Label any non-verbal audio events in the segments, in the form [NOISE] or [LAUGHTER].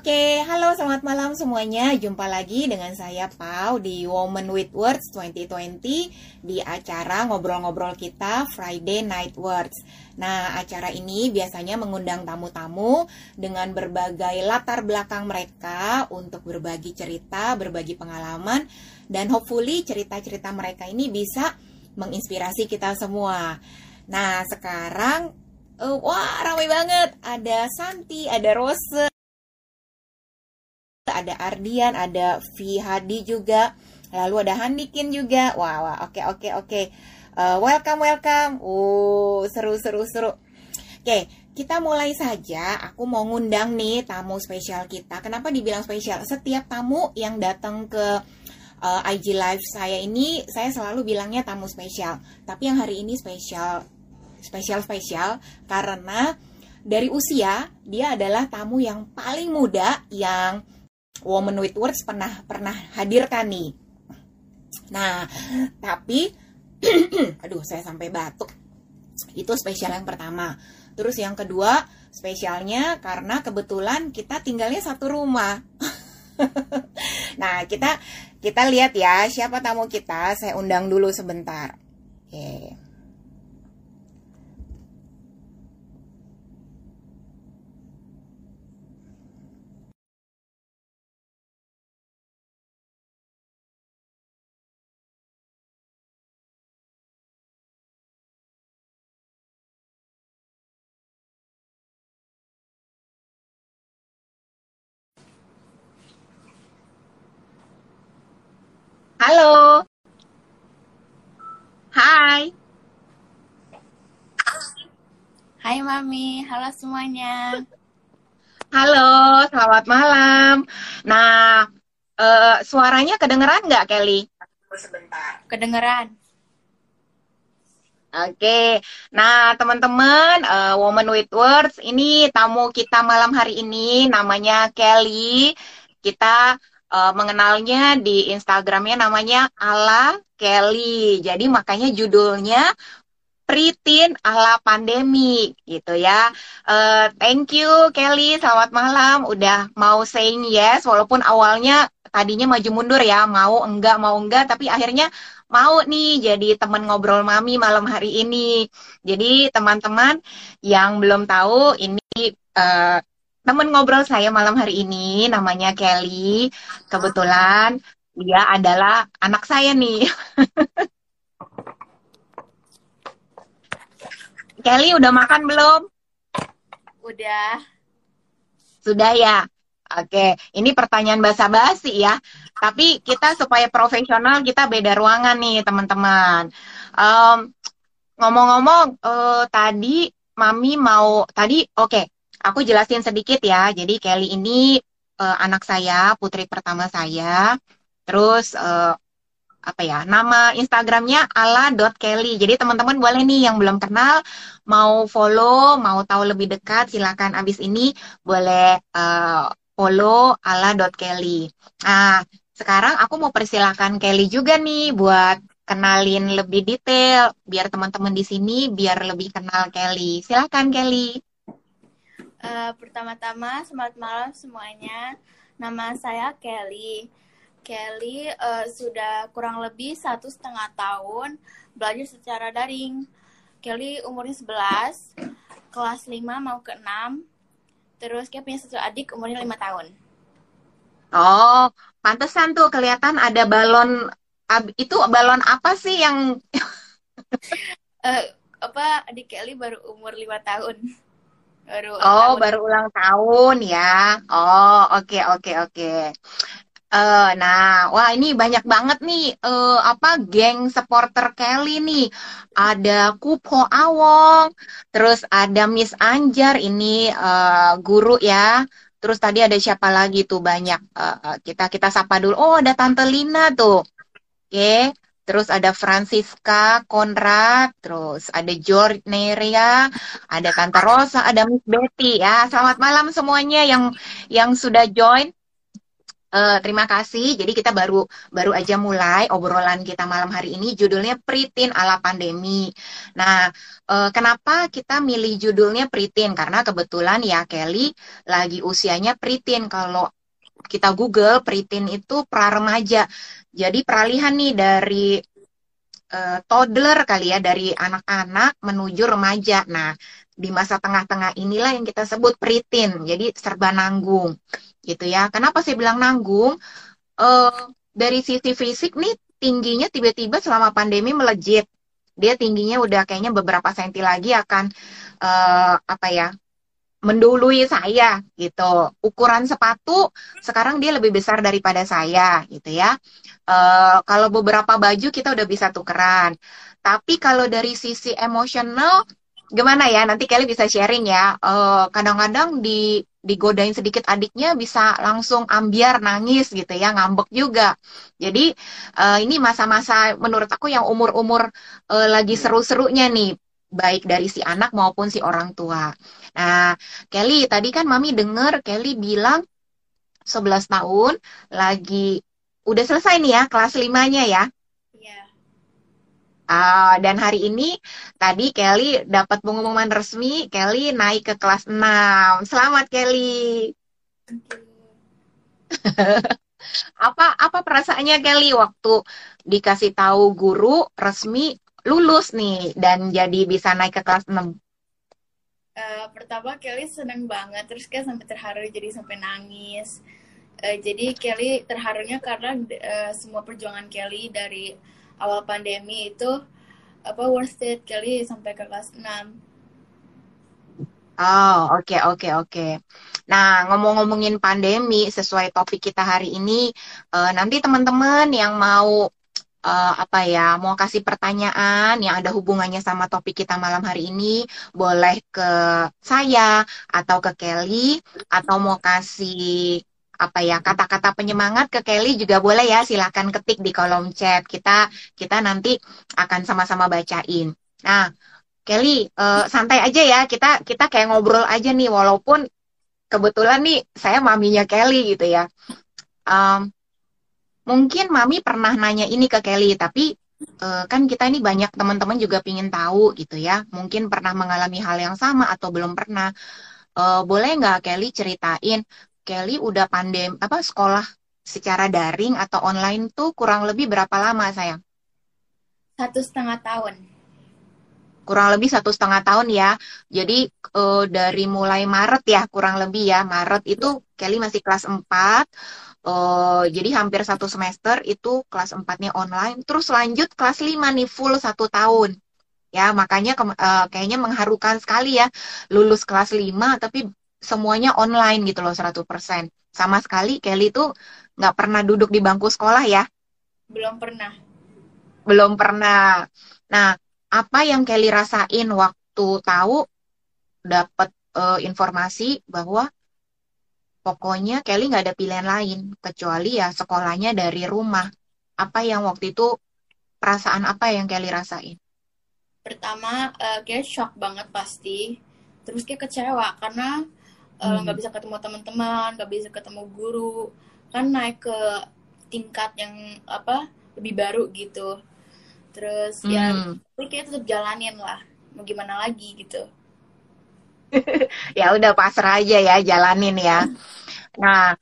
Oke, halo selamat malam semuanya. Jumpa lagi dengan saya Pau di Woman with Words 2020 di acara ngobrol-ngobrol kita Friday Night Words. Nah, acara ini biasanya mengundang tamu-tamu dengan berbagai latar belakang mereka untuk berbagi cerita, berbagi pengalaman, dan hopefully cerita-cerita mereka ini bisa menginspirasi kita semua. Nah, sekarang uh, wah ramai banget. Ada Santi, ada Rose, ada Ardian, ada V Hadi juga, lalu ada Handikin juga. Wah, wah, oke, oke, oke. Uh, welcome, welcome. Uh, seru, seru, seru. Oke, kita mulai saja. Aku mau ngundang nih tamu spesial kita. Kenapa dibilang spesial? Setiap tamu yang datang ke uh, IG Live saya ini, saya selalu bilangnya tamu spesial. Tapi yang hari ini spesial, spesial, spesial karena dari usia dia adalah tamu yang paling muda yang Woman with Words pernah pernah hadirkan nih. Nah, tapi [CLEARS THROAT] aduh saya sampai batuk. Itu spesial yang pertama. Terus yang kedua, spesialnya karena kebetulan kita tinggalnya satu rumah. [LAUGHS] nah, kita kita lihat ya siapa tamu kita. Saya undang dulu sebentar. Oke. Okay. Halo. Hai. Hai Mami, halo semuanya. Halo, selamat malam. Nah, uh, suaranya kedengeran nggak Kelly? Sebentar. Kedengeran. Oke, nah teman-teman, uh, Woman with Words, ini tamu kita malam hari ini namanya Kelly. Kita uh, mengenalnya di Instagramnya namanya Ala Kelly. Jadi makanya judulnya Pritin ala pandemi gitu ya. Uh, thank you Kelly, selamat malam. Udah mau saying yes, walaupun awalnya tadinya maju mundur ya, mau enggak mau enggak, tapi akhirnya mau nih jadi teman ngobrol mami malam hari ini. Jadi teman-teman yang belum tahu ini uh, temen ngobrol saya malam hari ini namanya Kelly. Kebetulan dia adalah anak saya nih. [LAUGHS] Kelly udah makan belum? Udah. Sudah ya. Oke, ini pertanyaan basa-basi ya. Tapi kita supaya profesional kita beda ruangan nih teman-teman. Um, ngomong-ngomong uh, tadi Mami mau tadi oke okay, aku jelasin sedikit ya. Jadi Kelly ini uh, anak saya, putri pertama saya. Terus uh, apa ya? Nama Instagramnya ala.kelly. Jadi teman-teman boleh nih yang belum kenal mau follow, mau tahu lebih dekat silakan abis ini boleh uh, follow ala.kelly. Nah, sekarang aku mau persilahkan Kelly juga nih buat kenalin lebih detail biar teman-teman di sini biar lebih kenal Kelly. Silakan Kelly. Uh, pertama-tama, selamat malam semuanya. Nama saya Kelly. Kelly uh, sudah kurang lebih satu setengah tahun belajar secara daring. Kelly umurnya 11, kelas 5 mau ke 6. Terus dia punya satu adik umurnya 5 tahun. Oh, pantesan tuh kelihatan ada balon itu balon apa sih yang uh, [LAUGHS] apa adik Kelly baru umur 5 tahun. Baru oh, tahun. baru ulang tahun ya. Oh, oke okay, oke okay, oke. Okay. Uh, eh, nah, wah ini banyak banget nih uh, apa geng supporter Kelly nih. Ada Kupo Awong, terus ada Miss Anjar ini uh, guru ya. Terus tadi ada siapa lagi tuh banyak. Uh, kita kita sapa dulu. Oh, ada Tante Lina tuh. Oke. Okay. Terus ada Francisca Konrad, terus ada George Neria, ada Tante Rosa, ada Miss Betty ya. Selamat malam semuanya yang yang sudah join. Uh, terima kasih. Jadi kita baru baru aja mulai obrolan kita malam hari ini. Judulnya Pritin ala pandemi. Nah, uh, kenapa kita milih judulnya Pritin? Karena kebetulan ya Kelly lagi usianya Pritin. Kalau kita Google Pritin itu pra remaja. Jadi peralihan nih dari uh, toddler kali ya, dari anak-anak menuju remaja. Nah, di masa tengah-tengah inilah yang kita sebut Pritin. Jadi serba nanggung gitu ya. Kenapa saya bilang nanggung? Uh, dari sisi fisik nih tingginya tiba-tiba selama pandemi melejit. Dia tingginya udah kayaknya beberapa senti lagi akan uh, apa ya? Mendului saya gitu. Ukuran sepatu sekarang dia lebih besar daripada saya gitu ya. Uh, kalau beberapa baju kita udah bisa tukeran. Tapi kalau dari sisi emosional gimana ya? Nanti Kelly bisa sharing ya. Kadang-kadang uh, di digodain sedikit adiknya bisa langsung ambiar nangis gitu ya ngambek juga jadi uh, ini masa-masa menurut aku yang umur-umur uh, lagi seru-serunya nih baik dari si anak maupun si orang tua nah Kelly tadi kan mami denger Kelly bilang 11 tahun lagi udah selesai nih ya kelas limanya ya Uh, dan hari ini tadi Kelly dapat pengumuman resmi Kelly naik ke kelas 6. Selamat Kelly. [LAUGHS] apa apa perasaannya Kelly waktu dikasih tahu guru resmi lulus nih dan jadi bisa naik ke kelas 6? Eh, pertama Kelly seneng banget terus kayak sampai terharu jadi sampai nangis. Uh, jadi Kelly terharunya karena uh, semua perjuangan Kelly dari awal pandemi itu apa worth it kali sampai ke kelas 6. Oh, oke okay, oke okay, oke. Okay. Nah, ngomong-ngomongin pandemi sesuai topik kita hari ini, uh, nanti teman-teman yang mau uh, apa ya, mau kasih pertanyaan yang ada hubungannya sama topik kita malam hari ini, boleh ke saya atau ke Kelly atau mau kasih apa ya kata-kata penyemangat ke Kelly juga boleh ya silahkan ketik di kolom chat kita kita nanti akan sama-sama bacain. Nah Kelly uh, santai aja ya kita kita kayak ngobrol aja nih walaupun kebetulan nih saya maminya Kelly gitu ya. Um, mungkin mami pernah nanya ini ke Kelly tapi uh, kan kita ini banyak teman-teman juga pingin tahu gitu ya mungkin pernah mengalami hal yang sama atau belum pernah uh, boleh nggak Kelly ceritain Kelly udah pandem apa sekolah secara daring atau online tuh kurang lebih berapa lama sayang? Satu setengah tahun. Kurang lebih satu setengah tahun ya. Jadi uh, dari mulai Maret ya kurang lebih ya Maret itu Kelly masih kelas 4 Uh, eh, jadi hampir satu semester itu kelas 4-nya online, terus lanjut kelas 5 nih full satu tahun. Ya, makanya ke, uh, kayaknya mengharukan sekali ya lulus kelas 5 tapi semuanya online gitu loh 100%. Sama sekali Kelly tuh nggak pernah duduk di bangku sekolah ya? Belum pernah. Belum pernah. Nah, apa yang Kelly rasain waktu tahu dapat uh, informasi bahwa pokoknya Kelly nggak ada pilihan lain kecuali ya sekolahnya dari rumah. Apa yang waktu itu perasaan apa yang Kelly rasain? Pertama, uh, kayak shock banget pasti. Terus kayak kecewa karena Eh, hmm. nggak uh, bisa ketemu teman-teman nggak bisa ketemu guru kan naik ke tingkat yang apa lebih baru gitu terus ya, hmm. ya tapi kayak tetap jalanin lah mau gimana lagi gitu [LAUGHS] ya udah pasrah aja ya jalanin ya. Nah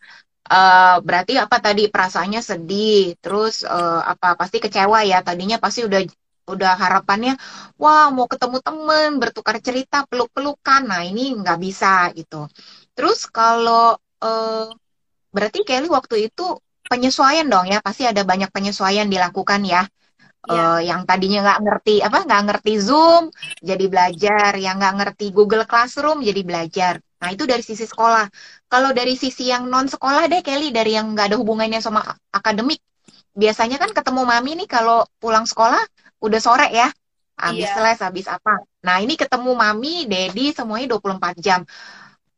uh, berarti apa tadi? Perasaannya sedih terus uh, apa? Pasti kecewa ya. Tadinya pasti udah udah harapannya wah mau ketemu temen bertukar cerita peluk-pelukan. Nah ini nggak bisa gitu. Terus kalau uh, berarti Kelly waktu itu penyesuaian dong ya? Pasti ada banyak penyesuaian dilakukan ya yeah. uh, yang tadinya nggak ngerti apa nggak ngerti Zoom jadi belajar. Yang nggak ngerti Google Classroom jadi belajar. Nah itu dari sisi sekolah. Kalau dari sisi yang non sekolah deh Kelly dari yang nggak ada hubungannya sama akademik biasanya kan ketemu mami nih kalau pulang sekolah udah sore ya. Habis yeah. les habis apa. Nah ini ketemu mami daddy semuanya 24 jam.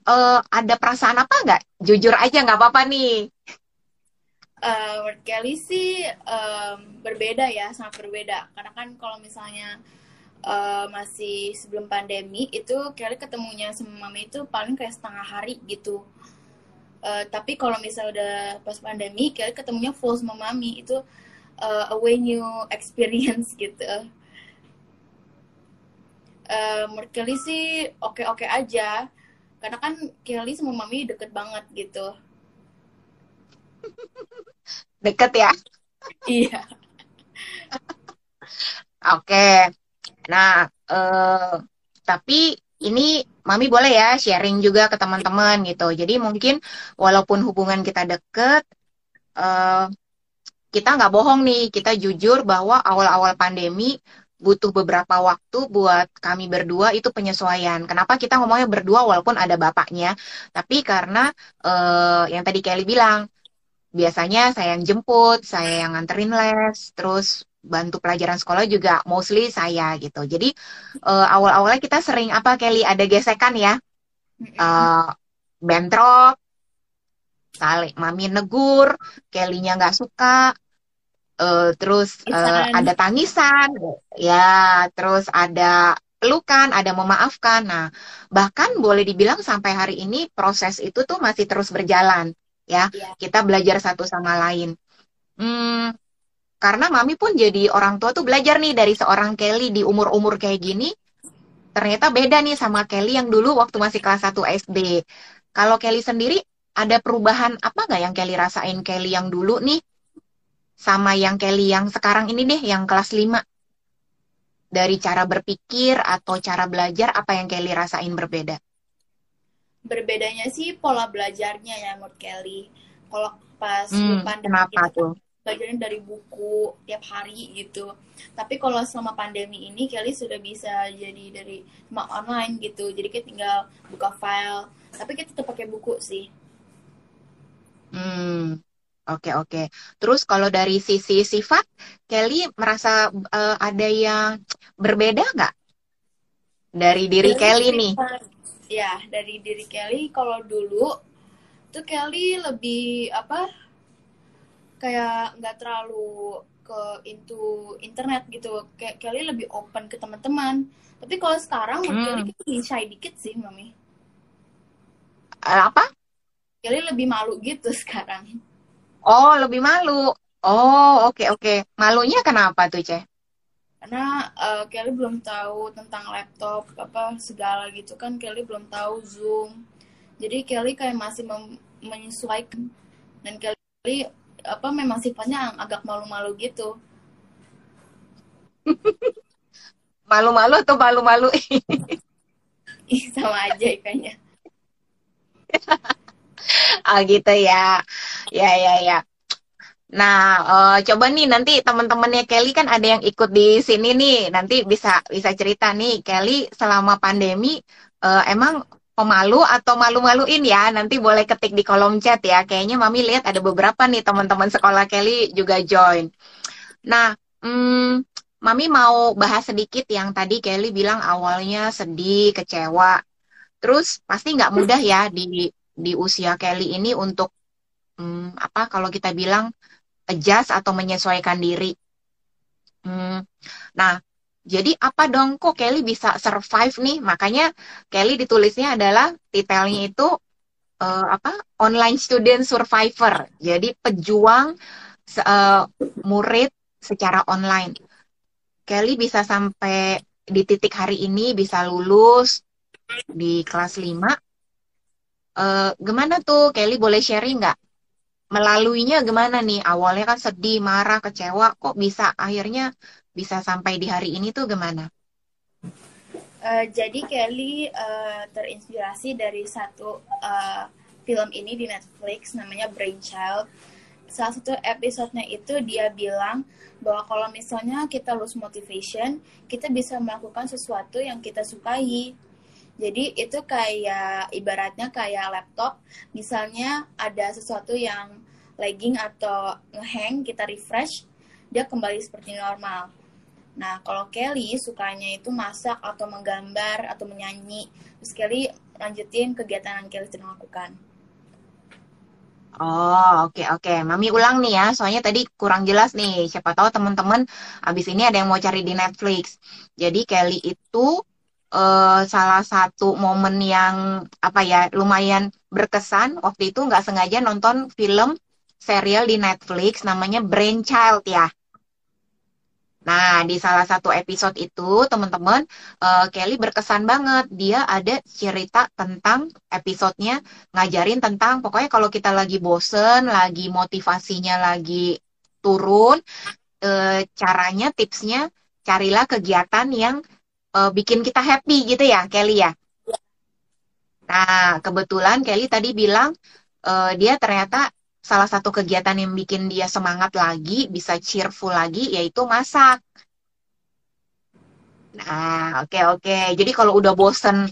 Uh, ada perasaan apa nggak? Jujur aja nggak apa-apa nih uh, menurut Kelly sih um, berbeda ya sangat berbeda karena kan kalau misalnya uh, masih sebelum pandemi itu Kelly ketemunya sama mami itu paling kayak setengah hari gitu Uh, tapi kalau misalnya udah pas pandemi, Kelly ketemunya full sama mami itu uh, a way new experience [LAUGHS] gitu. Uh, Kelly sih oke-oke aja, karena kan Kelly sama mami deket banget gitu. [LAUGHS] Deket ya? iya. Oke. Nah, uh, tapi ini Mami boleh ya sharing juga ke teman-teman gitu. Jadi mungkin walaupun hubungan kita deket, uh, kita nggak bohong nih, kita jujur bahwa awal-awal pandemi butuh beberapa waktu buat kami berdua itu penyesuaian. Kenapa kita ngomongnya berdua walaupun ada bapaknya? Tapi karena uh, yang tadi Kelly bilang, biasanya saya yang jemput, saya yang nganterin les, terus bantu pelajaran sekolah juga mostly saya gitu. Jadi uh, awal-awalnya kita sering apa Kelly ada gesekan ya, uh, bentrok, kali mami negur, Kellynya nggak suka, uh, terus uh, ada tangisan, ya, terus ada pelukan, ada memaafkan. Nah, bahkan boleh dibilang sampai hari ini proses itu tuh masih terus berjalan, ya. Yeah. Kita belajar satu sama lain. Hmm, karena mami pun jadi orang tua tuh belajar nih dari seorang Kelly di umur-umur kayak gini. Ternyata beda nih sama Kelly yang dulu waktu masih kelas 1 SD. Kalau Kelly sendiri ada perubahan apa nggak yang Kelly rasain Kelly yang dulu nih sama yang Kelly yang sekarang ini deh yang kelas 5? Dari cara berpikir atau cara belajar apa yang Kelly rasain berbeda? Berbedanya sih pola belajarnya ya menurut Kelly. Kalau pas hmm, kenapa tuh? belajarin dari buku tiap hari gitu tapi kalau selama pandemi ini Kelly sudah bisa jadi dari cuma online gitu jadi kita tinggal buka file tapi kita tetap pakai buku sih hmm Oke oke. Terus kalau dari sisi sifat, Kelly merasa uh, ada yang berbeda nggak dari diri dari Kelly nih? Ya dari diri Kelly. Kalau dulu tuh Kelly lebih apa kayak nggak terlalu ke into internet gitu. Kayak Kelly lebih open ke teman-teman. Tapi kalau sekarang hmm. Kelly lebih shy dikit sih mami. Uh, apa? Kelly lebih malu gitu [LAUGHS] sekarang. Oh lebih malu. Oh oke okay, oke. Okay. malunya kenapa tuh ceh karena uh, Kelly belum tahu tentang laptop apa segala gitu kan Kelly belum tahu Zoom jadi Kelly kayak masih menyesuaikan dan Kelly apa memang sifatnya agak malu-malu gitu. [LAUGHS] Malu-malu atau malu-malu? [LAUGHS] Sama aja kayaknya. oh [LAUGHS] gitu ya. Ya ya ya. Nah, uh, coba nih nanti teman-temannya Kelly kan ada yang ikut di sini nih. Nanti bisa bisa cerita nih Kelly selama pandemi uh, emang pemalu atau malu-maluin ya? Nanti boleh ketik di kolom chat ya. Kayaknya mami lihat ada beberapa nih teman-teman sekolah Kelly juga join. Nah hmm, mami mau bahas sedikit yang tadi Kelly bilang awalnya sedih kecewa. Terus pasti nggak mudah ya di di usia Kelly ini untuk hmm, apa kalau kita bilang adjust atau menyesuaikan diri hmm, nah jadi apa dong kok Kelly bisa survive nih? Makanya Kelly ditulisnya adalah titelnya itu uh, apa? Online student survivor. Jadi pejuang uh, murid secara online. Kelly bisa sampai di titik hari ini bisa lulus di kelas 5. Uh, eh, gimana tuh Kelly boleh sharing nggak? Melaluinya gimana nih? Awalnya kan sedih, marah, kecewa, kok bisa akhirnya bisa sampai di hari ini tuh gimana? Uh, jadi Kelly uh, terinspirasi dari satu uh, film ini di Netflix namanya Brainchild. Salah satu episodenya itu dia bilang bahwa kalau misalnya kita lose motivation, kita bisa melakukan sesuatu yang kita sukai. Jadi itu kayak ibaratnya kayak laptop, misalnya ada sesuatu yang lagging atau ngehang, kita refresh, dia kembali seperti normal. Nah, kalau Kelly sukanya itu masak atau menggambar atau menyanyi. Terus Kelly lanjutin kegiatan yang Kelly sedang lakukan. Oh, oke okay, oke. Okay. Mami ulang nih ya, soalnya tadi kurang jelas nih. Siapa tahu teman-teman abis ini ada yang mau cari di Netflix. Jadi Kelly itu uh, salah satu momen yang apa ya lumayan berkesan waktu itu nggak sengaja nonton film serial di Netflix namanya Brainchild ya. Nah, di salah satu episode itu, teman-teman, uh, Kelly berkesan banget. Dia ada cerita tentang episodenya ngajarin tentang, pokoknya kalau kita lagi bosen, lagi motivasinya lagi turun, uh, caranya, tipsnya, carilah kegiatan yang uh, bikin kita happy gitu ya, Kelly ya. Nah, kebetulan Kelly tadi bilang uh, dia ternyata salah satu kegiatan yang bikin dia semangat lagi, bisa cheerful lagi, yaitu masak. Nah, oke okay, oke. Okay. Jadi kalau udah bosen,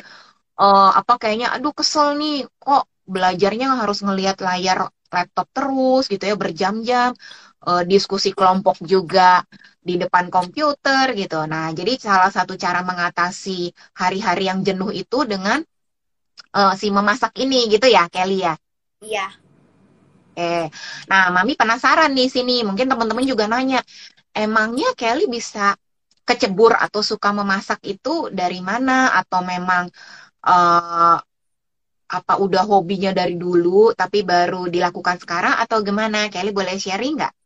uh, apa kayaknya, aduh kesel nih, kok belajarnya harus ngelihat layar laptop terus gitu ya berjam-jam, uh, diskusi kelompok juga di depan komputer gitu. Nah, jadi salah satu cara mengatasi hari-hari yang jenuh itu dengan uh, si memasak ini gitu ya, Kelly ya. Iya. Oke. Nah, Mami penasaran nih sini. Mungkin teman-teman juga nanya, emangnya Kelly bisa kecebur atau suka memasak itu dari mana? Atau memang uh, apa udah hobinya dari dulu tapi baru dilakukan sekarang atau gimana? Kelly boleh sharing nggak?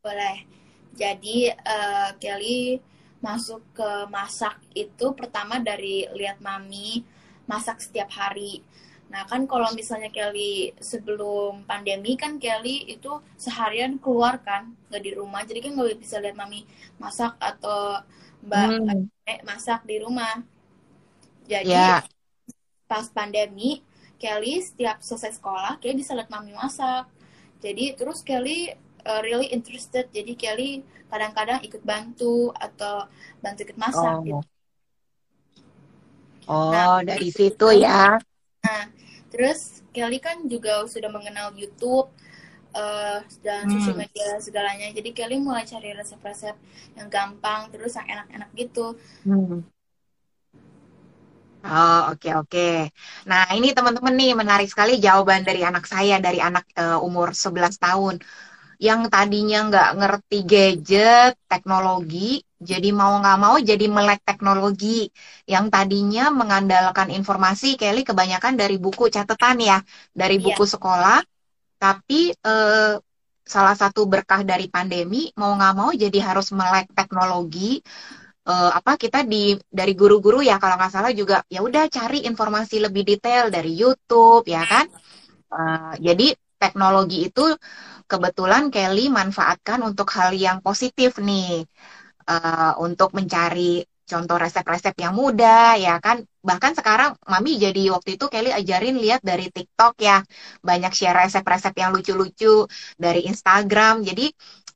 Boleh. Jadi uh, Kelly masuk ke masak itu pertama dari lihat mami masak setiap hari Nah kan kalau misalnya Kelly sebelum pandemi kan Kelly itu seharian keluar kan nggak di rumah jadi kan nggak bisa lihat mami masak atau mbak hmm. masak di rumah. Jadi yeah. pas pandemi Kelly setiap selesai sekolah Kelly bisa lihat mami masak. Jadi terus Kelly uh, really interested jadi Kelly kadang-kadang ikut bantu atau bantu ikut masak oh. gitu. Oh, nah, dari situ ya. Nah, terus Kelly kan juga sudah mengenal YouTube uh, dan hmm. sosial media segalanya. Jadi Kelly mulai cari resep-resep yang gampang, terus yang enak-enak gitu. Hmm. Oh oke okay, oke. Okay. Nah ini teman-teman nih menarik sekali jawaban dari anak saya dari anak uh, umur 11 tahun yang tadinya nggak ngerti gadget, teknologi, jadi mau nggak mau jadi melek teknologi. Yang tadinya mengandalkan informasi, Kelly kebanyakan dari buku catatan ya, dari iya. buku yeah. sekolah. Tapi eh, salah satu berkah dari pandemi, mau nggak mau jadi harus melek teknologi. Eh, apa kita di dari guru-guru ya kalau nggak salah juga ya udah cari informasi lebih detail dari YouTube ya kan. Uh, jadi teknologi itu kebetulan Kelly manfaatkan untuk hal yang positif nih. Uh, untuk mencari contoh resep-resep yang mudah ya kan? Bahkan sekarang mami jadi waktu itu Kelly ajarin lihat dari TikTok ya. Banyak share resep-resep yang lucu-lucu dari Instagram. Jadi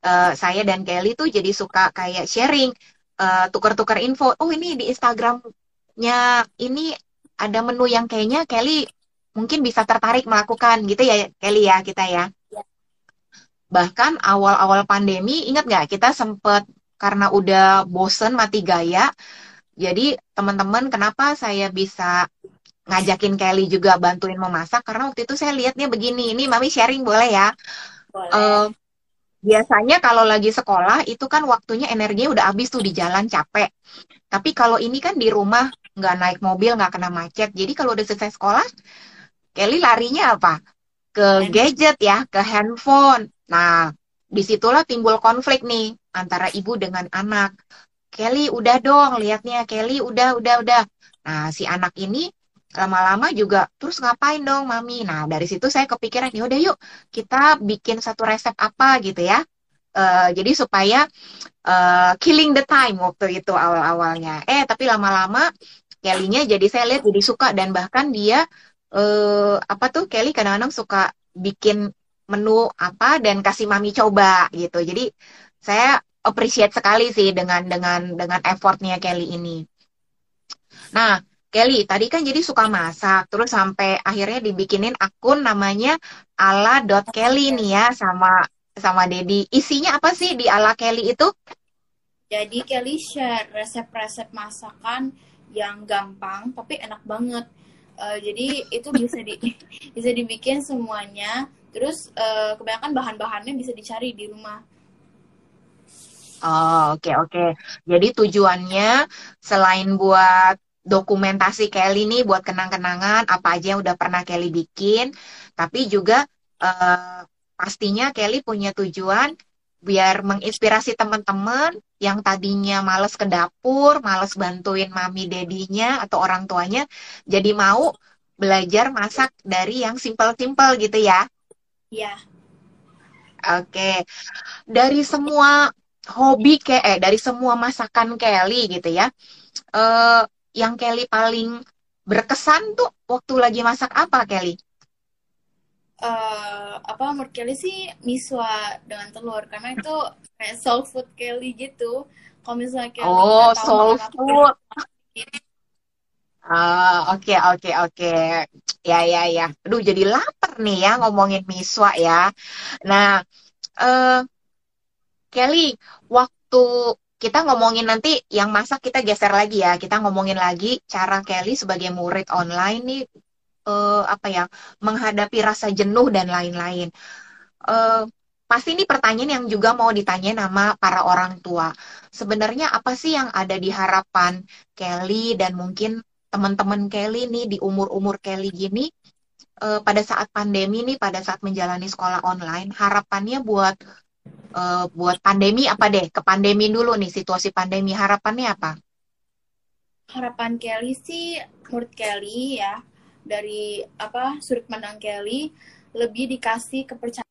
uh, saya dan Kelly tuh jadi suka kayak sharing uh, tukar-tukar info. Oh ini di Instagramnya ini ada menu yang kayaknya Kelly mungkin bisa tertarik melakukan gitu ya Kelly ya kita ya. Bahkan awal-awal pandemi, ingat nggak kita sempat karena udah bosen mati gaya. Jadi teman-teman kenapa saya bisa ngajakin Kelly juga bantuin memasak? Karena waktu itu saya lihatnya begini ini mami sharing boleh ya? Boleh. Uh, biasanya kalau lagi sekolah itu kan waktunya energinya udah habis tuh di jalan capek. Tapi kalau ini kan di rumah nggak naik mobil nggak kena macet. Jadi kalau udah selesai sekolah Kelly larinya apa? Ke gadget ya ke handphone. Nah, di situlah timbul konflik nih antara ibu dengan anak. Kelly udah dong, lihatnya Kelly udah, udah, udah. Nah, si anak ini lama-lama juga terus ngapain dong mami? Nah dari situ saya kepikiran ya udah yuk kita bikin satu resep apa gitu ya. Uh, jadi supaya uh, killing the time waktu itu awal-awalnya. Eh tapi lama-lama Kelly-nya jadi saya lihat jadi suka dan bahkan dia uh, apa tuh Kelly kadang-kadang suka bikin menu apa dan kasih mami coba gitu. Jadi saya appreciate sekali sih dengan dengan dengan effortnya Kelly ini. Nah, Kelly tadi kan jadi suka masak, terus sampai akhirnya dibikinin akun namanya ala.kelly nih ya sama sama Dedi. Isinya apa sih di ala Kelly itu? Jadi Kelly share resep-resep masakan yang gampang tapi enak banget. Uh, jadi itu bisa di [LAUGHS] bisa dibikin semuanya Terus uh, kebanyakan bahan-bahannya bisa dicari di rumah. Oh, oke okay, oke. Okay. Jadi tujuannya selain buat dokumentasi Kelly nih buat kenang-kenangan apa aja yang udah pernah Kelly bikin. Tapi juga uh, pastinya Kelly punya tujuan biar menginspirasi teman-teman yang tadinya males ke dapur, males bantuin mami dedinya atau orang tuanya, jadi mau belajar masak dari yang simple-simple gitu ya. Iya. Oke. Dari semua hobi ke eh dari semua masakan Kelly gitu ya. Eh yang Kelly paling berkesan tuh waktu lagi masak apa Kelly? Uh, apa menurut Kelly sih miswa dengan telur karena itu kayak soul food Kelly gitu. Kalau misalnya Kelly Oh, soul food. [LAUGHS] Ah, oke oke oke. Ya ya ya. Aduh jadi lapar nih ya ngomongin miswa ya. Nah, uh, Kelly, waktu kita ngomongin nanti yang masak kita geser lagi ya. Kita ngomongin lagi cara Kelly sebagai murid online nih uh, apa ya menghadapi rasa jenuh dan lain-lain. Uh, pasti ini pertanyaan yang juga mau ditanya nama para orang tua. Sebenarnya apa sih yang ada di harapan Kelly dan mungkin teman-teman Kelly nih di umur-umur Kelly gini uh, pada saat pandemi nih pada saat menjalani sekolah online harapannya buat uh, buat pandemi apa deh? Ke pandemi dulu nih, situasi pandemi harapannya apa? Harapan Kelly sih, menurut Kelly ya, dari apa sudut pandang Kelly lebih dikasih kepercayaan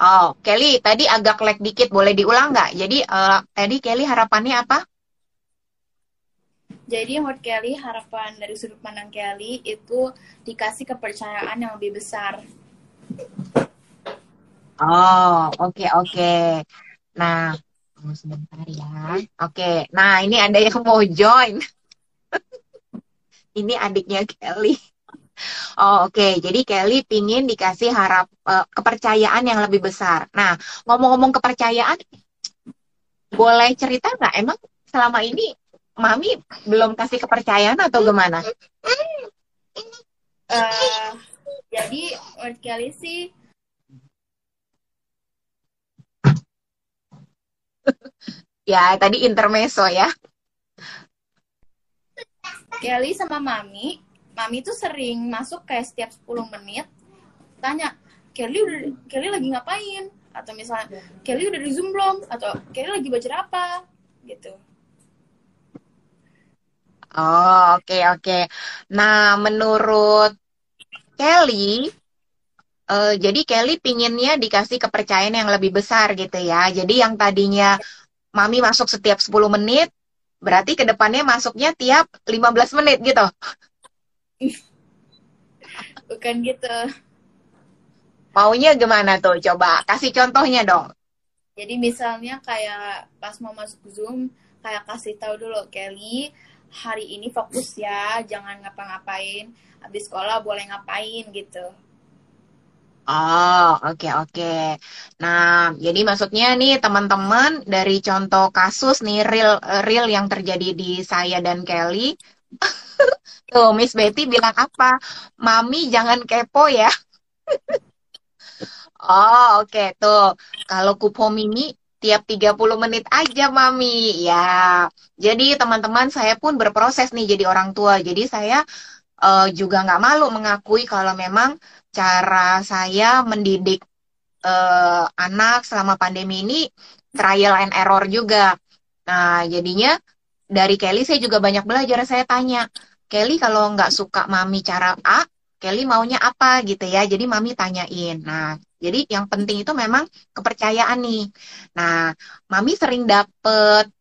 Oh, Kelly, tadi agak lag dikit, boleh diulang nggak? Jadi, uh, tadi Kelly harapannya apa? Jadi menurut Kelly harapan dari sudut pandang Kelly itu dikasih kepercayaan yang lebih besar. Oh, oke okay, oke. Okay. Nah, tunggu sebentar ya. Oke, nah ini ada yang mau join. ini adiknya Kelly. Oh, oke. Okay. Jadi Kelly pingin dikasih harap uh, kepercayaan yang lebih besar. Nah, ngomong-ngomong kepercayaan, boleh cerita nggak? Emang selama ini Mami belum kasih kepercayaan atau gimana? Uh, jadi menurut Kelly sih ya tadi intermeso ya. Kelly sama Mami, Mami tuh sering masuk kayak setiap 10 menit tanya, Kelly udah Kelly lagi ngapain? Atau misalnya Kelly udah di Zoom belum? Atau Kelly lagi baca apa? Gitu. Oh, oke okay, oke. Okay. Nah, menurut Kelly uh, jadi Kelly pinginnya dikasih kepercayaan yang lebih besar gitu ya. Jadi yang tadinya Mami masuk setiap 10 menit, berarti ke depannya masuknya tiap 15 menit gitu. [LAUGHS] Bukan gitu. Maunya gimana tuh? Coba kasih contohnya dong. Jadi misalnya kayak pas mau masuk Zoom, kayak kasih tahu dulu Kelly, hari ini fokus ya, jangan ngapa-ngapain. Habis sekolah boleh ngapain gitu. Oh, oke oke. Nah, jadi maksudnya nih teman-teman dari contoh kasus nih real real yang terjadi di saya dan Kelly. [LAUGHS] Tuh, Miss Betty bilang apa? Mami jangan kepo ya. [LAUGHS] oh, oke okay. tuh. Kalau Kupo Mimi tiap 30 menit aja mami ya jadi teman-teman saya pun berproses nih jadi orang tua jadi saya uh, juga nggak malu mengakui kalau memang cara saya mendidik uh, anak selama pandemi ini trial and error juga. Nah jadinya dari Kelly saya juga banyak belajar. Saya tanya Kelly kalau nggak suka mami cara A Kelly maunya apa? Gitu ya. Jadi mami tanyain. Nah jadi yang penting itu memang kepercayaan nih. Nah, mami sering dapet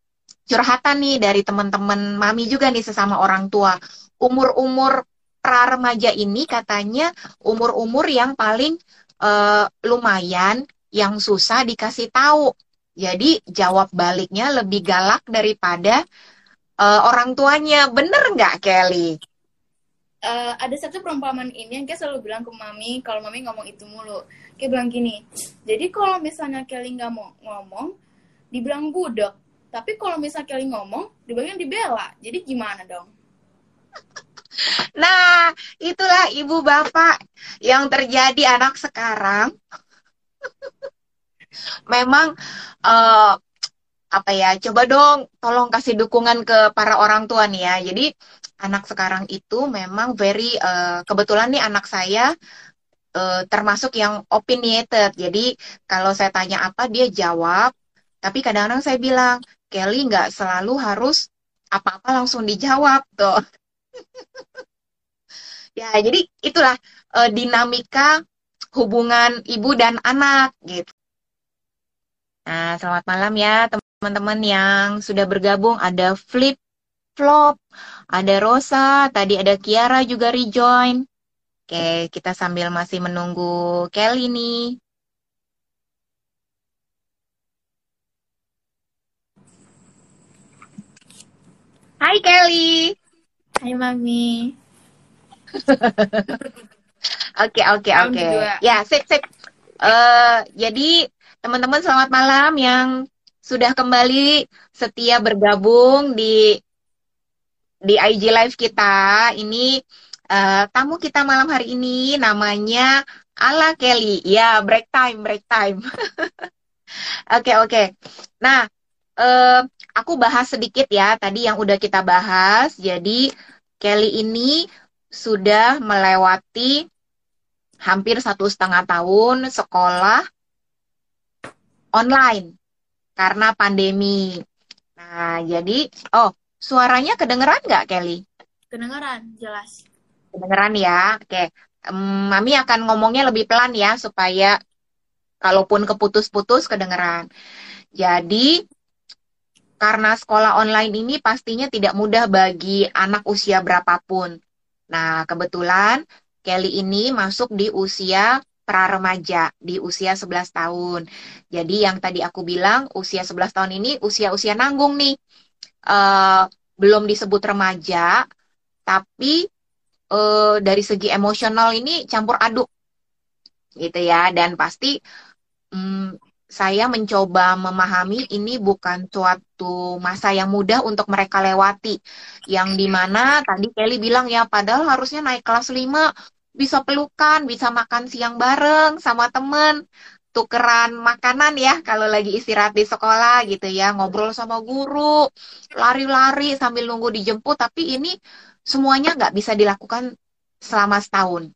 curhatan nih dari teman-teman mami juga nih sesama orang tua. Umur-umur pra remaja ini katanya umur-umur yang paling uh, lumayan yang susah dikasih tahu. Jadi jawab baliknya lebih galak daripada uh, orang tuanya. Bener nggak Kelly? Uh, ada satu perumpamaan ini yang kayak selalu bilang ke mami kalau mami ngomong itu mulu kayak bilang gini jadi kalau misalnya Kelly nggak mau ngomong dibilang budak tapi kalau misalnya Kelly ngomong dibilang dibela jadi gimana dong nah itulah ibu bapak yang terjadi anak sekarang [LAUGHS] Memang uh, apa ya? Coba dong, tolong kasih dukungan ke para orang tua nih ya. Jadi anak sekarang itu memang very uh, kebetulan nih anak saya uh, termasuk yang opinionated. Jadi kalau saya tanya apa dia jawab. Tapi kadang-kadang saya bilang Kelly nggak selalu harus apa-apa langsung dijawab tuh. [LAUGHS] ya jadi itulah uh, dinamika hubungan ibu dan anak gitu. Nah, selamat malam ya teman-teman yang sudah bergabung. Ada Flip, Flop, ada Rosa, tadi ada Kiara juga rejoin. Oke, kita sambil masih menunggu Kelly nih. Hai Kelly. Hai Mami. [LAUGHS] Oke oke oke. Ya sip sip. Uh, jadi teman-teman selamat malam yang sudah kembali setia bergabung di di IG Live kita. Ini uh, tamu kita malam hari ini namanya Ala Kelly. Ya, break time, break time. [LAUGHS] Oke, oke. Okay, okay. Nah, uh, aku bahas sedikit ya tadi yang udah kita bahas. Jadi Kelly ini sudah melewati hampir satu setengah tahun sekolah online karena pandemi. Nah, jadi, oh, suaranya kedengeran nggak, Kelly? Kedengeran, jelas. Kedengeran ya, oke. Mami akan ngomongnya lebih pelan ya, supaya kalaupun keputus-putus kedengeran. Jadi, karena sekolah online ini pastinya tidak mudah bagi anak usia berapapun. Nah, kebetulan Kelly ini masuk di usia pra-remaja, di usia 11 tahun. Jadi yang tadi aku bilang, usia 11 tahun ini usia-usia nanggung nih. Uh, belum disebut remaja, tapi uh, dari segi emosional ini campur aduk. Gitu ya, dan pasti um, saya mencoba memahami ini bukan suatu masa yang mudah untuk mereka lewati. Yang di mana tadi Kelly bilang ya, padahal harusnya naik kelas 5 bisa pelukan, bisa makan siang bareng sama temen, tukeran makanan ya kalau lagi istirahat di sekolah gitu ya, ngobrol sama guru, lari-lari sambil nunggu dijemput, tapi ini semuanya nggak bisa dilakukan selama setahun.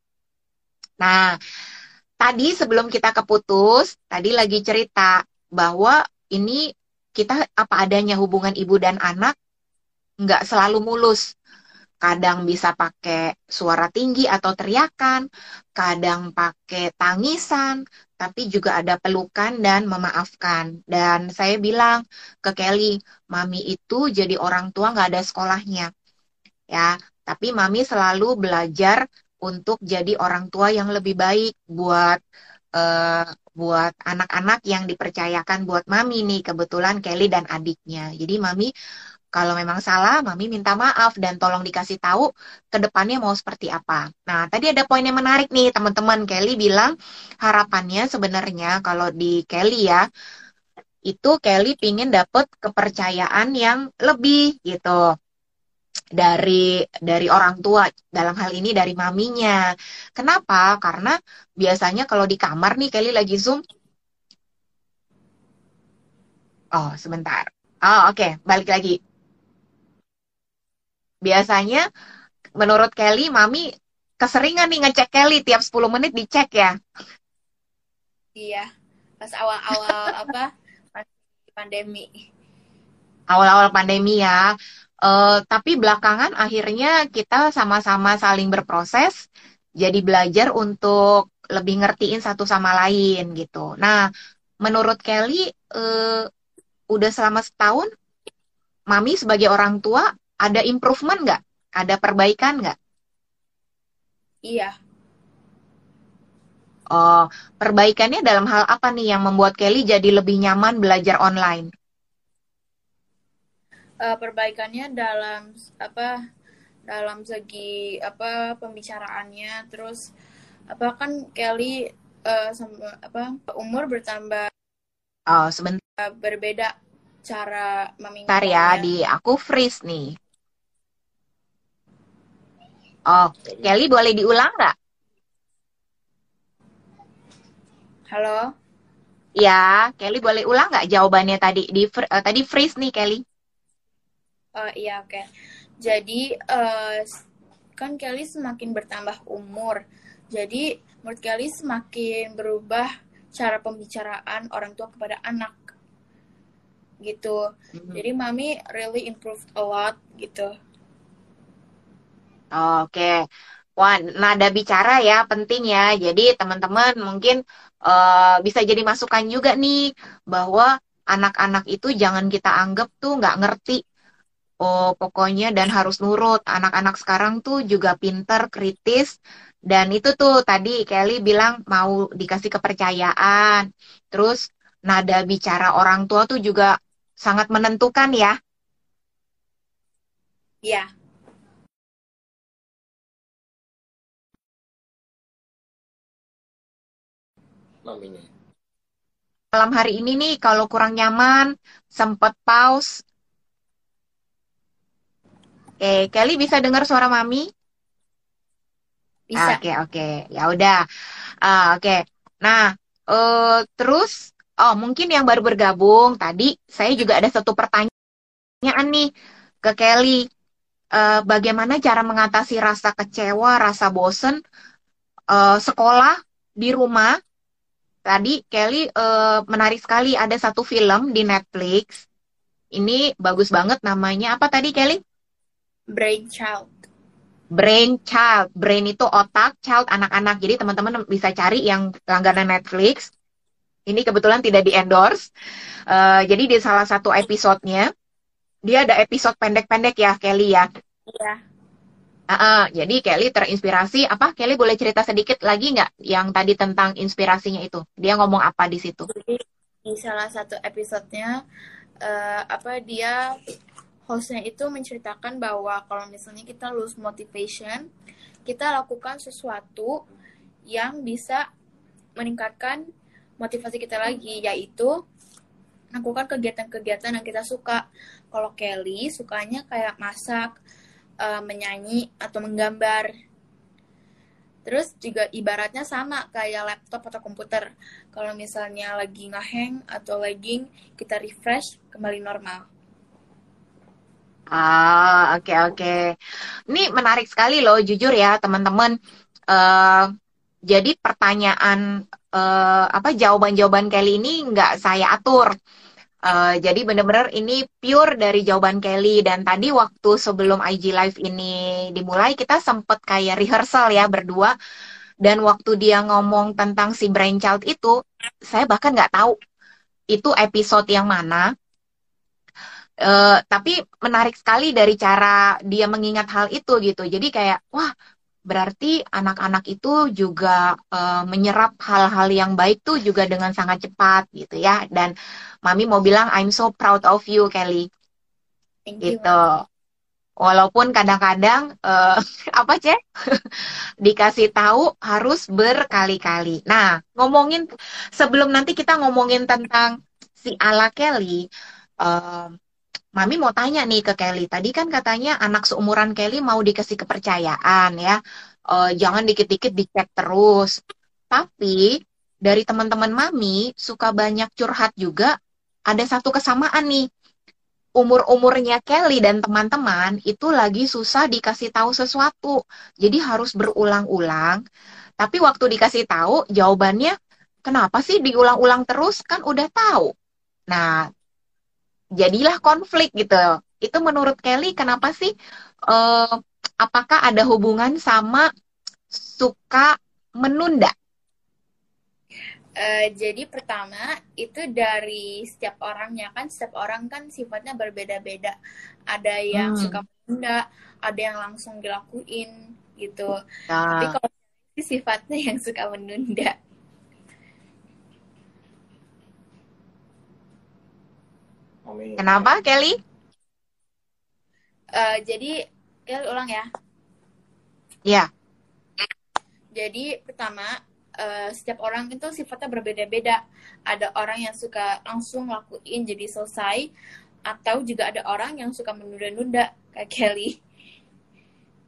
Nah, tadi sebelum kita keputus, tadi lagi cerita bahwa ini kita apa adanya hubungan ibu dan anak nggak selalu mulus. Kadang bisa pakai suara tinggi atau teriakan, kadang pakai tangisan, tapi juga ada pelukan dan memaafkan. Dan saya bilang ke Kelly, mami itu jadi orang tua nggak ada sekolahnya. Ya, tapi mami selalu belajar untuk jadi orang tua yang lebih baik buat uh, buat anak-anak yang dipercayakan buat mami nih kebetulan Kelly dan adiknya. Jadi mami kalau memang salah, mami minta maaf dan tolong dikasih tahu ke depannya mau seperti apa. Nah, tadi ada poin yang menarik nih, teman-teman. Kelly bilang harapannya sebenarnya kalau di Kelly ya, itu Kelly pingin dapet kepercayaan yang lebih gitu dari dari orang tua dalam hal ini dari maminya. Kenapa? Karena biasanya kalau di kamar nih Kelly lagi zoom. Oh sebentar. Oh oke okay. balik lagi. Biasanya menurut Kelly mami keseringan nih ngecek Kelly tiap 10 menit dicek ya. Iya. Pas awal-awal apa? pandemi. Awal-awal pandemi ya Uh, tapi belakangan akhirnya kita sama-sama saling berproses, jadi belajar untuk lebih ngertiin satu sama lain gitu. Nah, menurut Kelly, uh, udah selama setahun, Mami sebagai orang tua ada improvement nggak? Ada perbaikan nggak? Iya. Oh, perbaikannya dalam hal apa nih yang membuat Kelly jadi lebih nyaman belajar online? Uh, perbaikannya dalam apa dalam segi apa pembicaraannya. Terus apa kan Kelly uh, sama apa umur bertambah oh sebentar. berbeda cara meminta ya di aku freeze nih. Oh Kelly boleh diulang nggak? Halo? Ya, Kelly boleh ulang nggak jawabannya tadi? Di uh, tadi freeze nih Kelly. Uh, iya oke. Okay. Jadi uh, kan Kelly semakin bertambah umur. Jadi menurut Kelly semakin berubah cara pembicaraan orang tua kepada anak gitu. Mm-hmm. Jadi mami really improved a lot gitu. Oke. Okay. Wah, nada bicara ya penting ya. Jadi teman-teman mungkin uh, bisa jadi masukan juga nih bahwa anak-anak itu jangan kita anggap tuh nggak ngerti oh pokoknya dan harus nurut anak-anak sekarang tuh juga pinter kritis dan itu tuh tadi Kelly bilang mau dikasih kepercayaan terus nada bicara orang tua tuh juga sangat menentukan ya Iya, maminya. Malam hari ini nih kalau kurang nyaman, sempat pause. Oke, Kelly bisa dengar suara mami? Bisa. Oke, oke. Ya udah. Uh, oke. Nah, uh, terus oh mungkin yang baru bergabung tadi saya juga ada satu pertanyaan nih ke Kelly. Uh, bagaimana cara mengatasi rasa kecewa, rasa bosen uh, sekolah di rumah tadi Kelly uh, menarik sekali ada satu film di Netflix. Ini bagus banget namanya apa tadi Kelly? Brain Child. Brain Child. Brain itu otak, child anak-anak. Jadi teman-teman bisa cari yang langganan Netflix. Ini kebetulan tidak di endorse. Uh, jadi di salah satu episodenya dia ada episode pendek-pendek ya Kelly ya. Iya. Uh, uh, jadi Kelly terinspirasi apa? Kelly boleh cerita sedikit lagi nggak yang tadi tentang inspirasinya itu? Dia ngomong apa di situ? Jadi di salah satu episodenya uh, apa dia hostnya itu menceritakan bahwa kalau misalnya kita lose motivation, kita lakukan sesuatu yang bisa meningkatkan motivasi kita lagi, yaitu lakukan kegiatan-kegiatan yang kita suka. Kalau Kelly sukanya kayak masak, uh, menyanyi atau menggambar. Terus juga ibaratnya sama kayak laptop atau komputer. Kalau misalnya lagi ngehang atau lagging, kita refresh kembali normal. Ah, oke okay, oke. Okay. Ini menarik sekali loh, jujur ya teman-teman. Uh, jadi pertanyaan uh, apa jawaban-jawaban Kelly ini nggak saya atur Uh, jadi benar-benar ini pure dari jawaban Kelly dan tadi waktu sebelum IG Live ini dimulai kita sempat kayak rehearsal ya berdua dan waktu dia ngomong tentang si brainchild itu saya bahkan nggak tahu itu episode yang mana uh, tapi menarik sekali dari cara dia mengingat hal itu gitu. Jadi kayak wah berarti anak-anak itu juga uh, menyerap hal-hal yang baik tuh juga dengan sangat cepat gitu ya. Dan mami mau bilang I'm so proud of you Kelly. Thank gitu. You, walaupun kadang-kadang uh, [LAUGHS] apa cek? [LAUGHS] Dikasih tahu harus berkali-kali. Nah ngomongin sebelum nanti kita ngomongin tentang si ala Kelly uh, Mami mau tanya nih ke Kelly. Tadi kan katanya anak seumuran Kelly mau dikasih kepercayaan ya. Uh, jangan dikit-dikit dicek terus. Tapi dari teman-teman Mami suka banyak curhat juga. Ada satu kesamaan nih. Umur-umurnya Kelly dan teman-teman itu lagi susah dikasih tahu sesuatu. Jadi harus berulang-ulang. Tapi waktu dikasih tahu jawabannya kenapa sih diulang-ulang terus kan udah tahu. Nah, jadilah konflik gitu. Itu menurut Kelly kenapa sih? Uh, apakah ada hubungan sama suka menunda? Uh, jadi pertama itu dari setiap orangnya kan setiap orang kan sifatnya berbeda-beda. Ada yang hmm. suka menunda, ada yang langsung dilakuin gitu. Nah. Tapi kalau sifatnya yang suka menunda. Kenapa, Kelly? Uh, jadi, Kelly ulang ya. Iya. Jadi, pertama, uh, setiap orang itu sifatnya berbeda-beda. Ada orang yang suka langsung lakuin jadi selesai, atau juga ada orang yang suka menunda-nunda, kayak Kelly.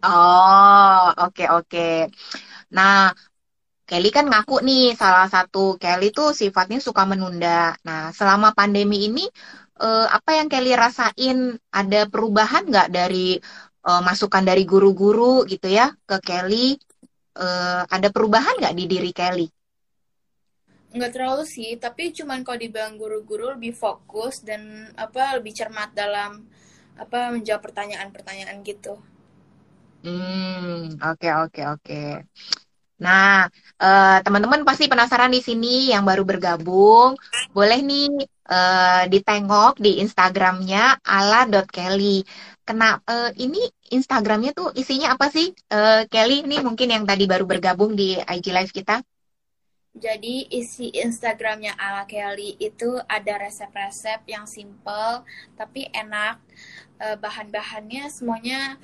Oh, oke okay, oke. Okay. Nah, Kelly kan ngaku nih salah satu Kelly tuh sifatnya suka menunda. Nah, selama pandemi ini uh, apa yang Kelly rasain? Ada perubahan nggak dari uh, masukan dari guru-guru gitu ya ke Kelly? Uh, ada perubahan nggak di diri Kelly? Nggak terlalu sih, tapi cuman kalau dibilang guru-guru lebih fokus dan apa lebih cermat dalam apa menjawab pertanyaan-pertanyaan gitu. Hmm, oke okay, oke okay, oke. Okay. Nah, uh, teman-teman pasti penasaran di sini yang baru bergabung, boleh nih uh, ditengok di Instagramnya ala.kelly. Kena uh, ini Instagramnya tuh isinya apa sih, uh, Kelly? Ini mungkin yang tadi baru bergabung di IG Live kita. Jadi isi Instagramnya ala Kelly itu ada resep-resep yang simple tapi enak. Bahan-bahannya semuanya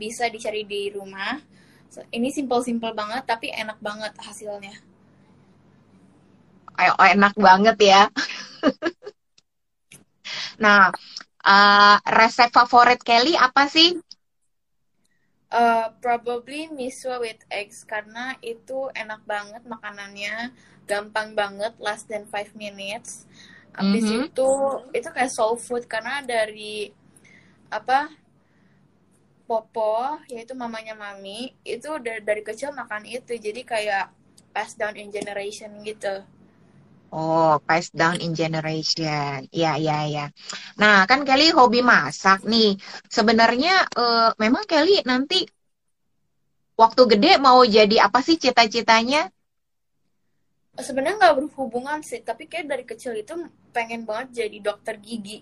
bisa dicari di rumah ini simple-simple banget tapi enak banget hasilnya. Ayo, enak banget ya. [LAUGHS] nah, uh, resep favorit Kelly apa sih? Uh, probably miso with eggs karena itu enak banget makanannya, gampang banget, less than 5 minutes. Habis mm -hmm. itu itu kayak soul food karena dari apa Popo yaitu mamanya mami itu dari, dari kecil makan itu jadi kayak pass down in generation gitu. Oh, pass down in generation. Iya, iya, iya. Nah, kan Kelly hobi masak nih. Sebenarnya uh, memang Kelly nanti waktu gede mau jadi apa sih cita-citanya? Sebenarnya nggak berhubungan sih, tapi kayak dari kecil itu pengen banget jadi dokter gigi.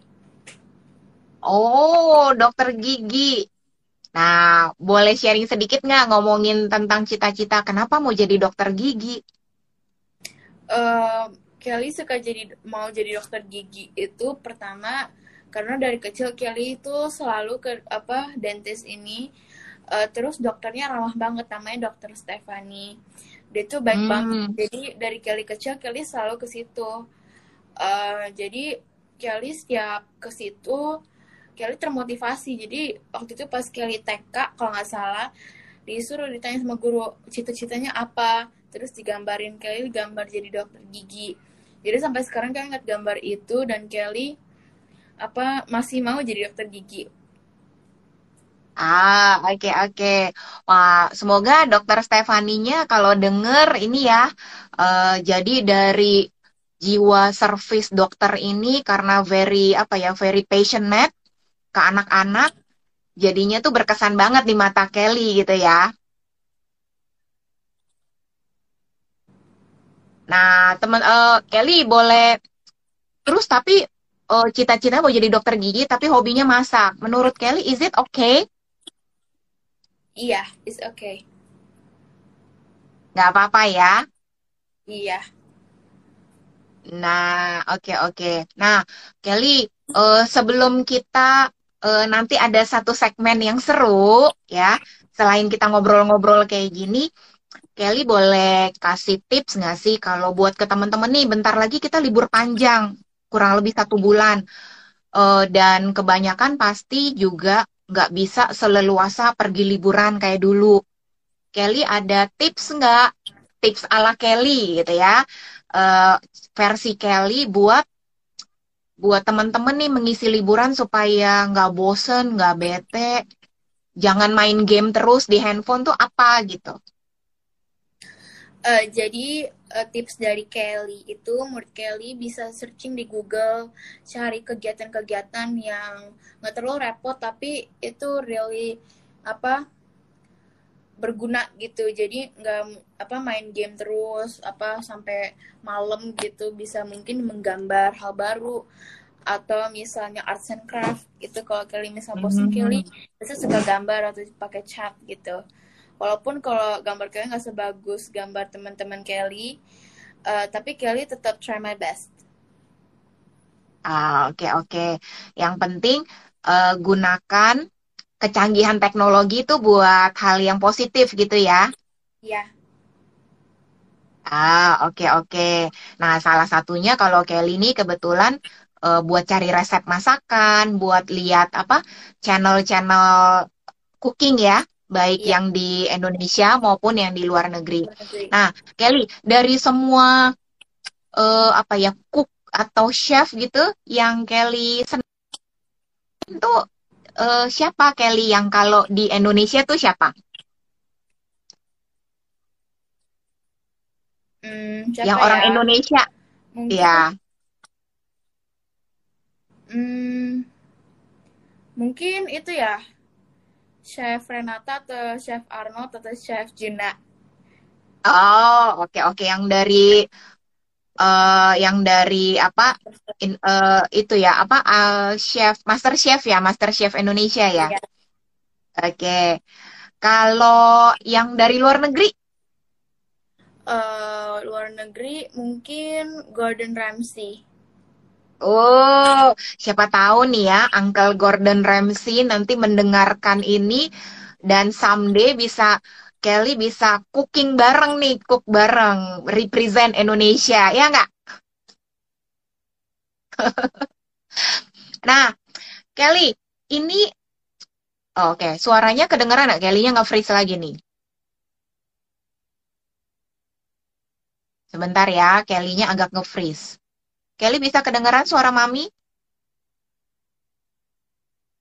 Oh, dokter gigi. Nah, boleh sharing sedikit nggak ngomongin tentang cita-cita kenapa mau jadi dokter gigi? Uh, Kelly suka jadi mau jadi dokter gigi itu pertama karena dari kecil Kelly itu selalu ke apa dentist ini. Uh, terus dokternya ramah banget namanya dokter Stephanie. Dia tuh baik hmm. banget. Jadi dari Kelly kecil Kelly selalu ke situ. Uh, jadi Kelly setiap ke situ Kelly termotivasi. Jadi waktu itu pas Kelly TK kalau nggak salah disuruh ditanya sama guru cita-citanya apa. Terus digambarin Kelly gambar jadi dokter gigi jadi sampai sekarang Kelly ingat gambar itu dan Kelly apa masih mau jadi dokter gigi Ah, oke okay, oke. Okay. Wah, semoga dokter Stefaninya kalau denger ini ya, uh, jadi dari jiwa service dokter ini karena very apa ya, very passionate ke anak-anak jadinya tuh berkesan banget di mata Kelly gitu ya. Nah, teman uh, Kelly boleh terus tapi uh, cita-cita mau jadi dokter gigi tapi hobinya masak. Menurut Kelly, is it okay? Iya, it's okay. Gak apa-apa ya? Iya. Nah, oke okay, oke. Okay. Nah, Kelly, uh, sebelum kita uh, nanti ada satu segmen yang seru ya. Selain kita ngobrol-ngobrol kayak gini, Kelly boleh kasih tips nggak sih kalau buat ke teman-teman nih, bentar lagi kita libur panjang, kurang lebih satu bulan. Uh, dan kebanyakan pasti juga nggak bisa seleluasa pergi liburan kayak dulu. Kelly ada tips nggak? Tips ala Kelly gitu ya. Uh, versi Kelly buat buat teman-teman nih mengisi liburan supaya nggak bosen, nggak bete, jangan main game terus di handphone tuh apa gitu? Uh, jadi uh, tips dari Kelly itu menurut Kelly bisa searching di Google cari kegiatan-kegiatan yang nggak terlalu repot tapi itu really apa berguna gitu. Jadi nggak apa main game terus apa sampai malam gitu bisa mungkin menggambar hal baru. Atau misalnya arts and craft itu kalau Kelly misal posting mm -hmm. Kelly bisa suka gambar atau pakai cat gitu walaupun kalau gambar Kelly nggak sebagus gambar teman-teman Kelly uh, tapi Kelly tetap try my best ah oke okay, oke okay. yang penting uh, gunakan kecanggihan teknologi itu buat hal yang positif gitu ya? Iya. Ah, oke okay, oke. Okay. Nah, salah satunya kalau Kelly ini kebetulan uh, buat cari resep masakan, buat lihat apa channel-channel cooking ya, baik Iya. yang di Indonesia maupun yang di luar negeri. Nah, Kelly, dari semua eh, apa ya cook atau chef gitu yang Kelly senang itu eh, siapa Kelly yang kalau di Indonesia tuh siapa? Hmm, siapa Yang orang ya? Indonesia, Mungkin ya. hmm, mungkin itu ya. Chef Renata atau Chef Arnold atau Chef Juna. Oh, oke oke yang dari eh yang dari apa in- eh, itu ya apa eh, chef Master Chef ya Master Chef Indonesia ya. Iya. Oke. Kalau yang dari luar negeri, Eh, luar negeri mungkin Gordon Ramsay. Oh siapa tahu nih ya Uncle Gordon Ramsay nanti mendengarkan ini dan someday bisa Kelly bisa cooking bareng nih, cook bareng, represent Indonesia, ya nggak? [LAUGHS] Nah, Kelly, ini oke, suaranya kedengeran nggak? Kelly-nya nggak freeze lagi nih. Sebentar ya, Kelly-nya agak nge-freeze. Kelly bisa kedengeran suara Mami?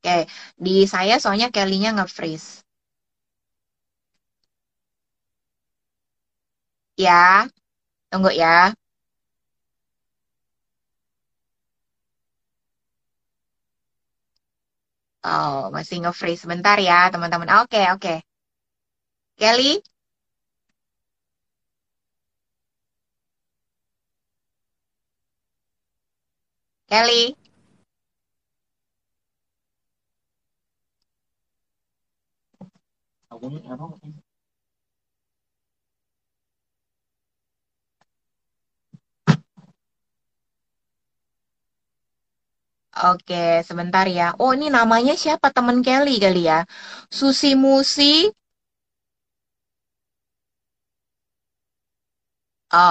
Oke, di saya soalnya Kelly-nya nge-freeze. Ya, tunggu ya. Oh, masih nge-freeze. Sebentar ya, teman-teman. Oke, oke. Kelly? Kelly? Oke, sebentar ya. Oh, ini namanya siapa? Temen Kelly kali ya. Susi Musi.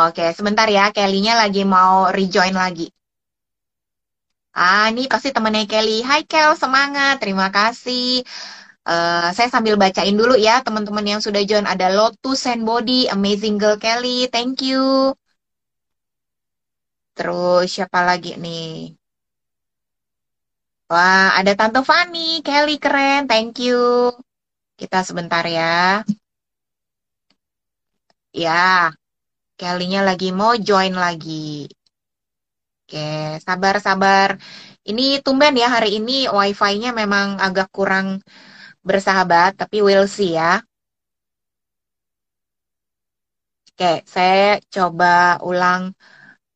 Oke, sebentar ya. Kelly-nya lagi mau rejoin lagi. Ah, ini pasti temennya Kelly. Hai Kel, semangat. Terima kasih. Eh, saya sambil bacain dulu ya teman-teman yang sudah join. Ada Lotus and Body, Amazing Girl Kelly. Thank you. Terus siapa lagi nih? Wah, ada Tante Fani, Kelly keren, thank you. Kita sebentar ya. Ya, Kelly-nya lagi mau join lagi. Oke, sabar-sabar. Ini tumben ya hari ini wifi-nya memang agak kurang bersahabat, tapi we'll see ya. Oke, saya coba ulang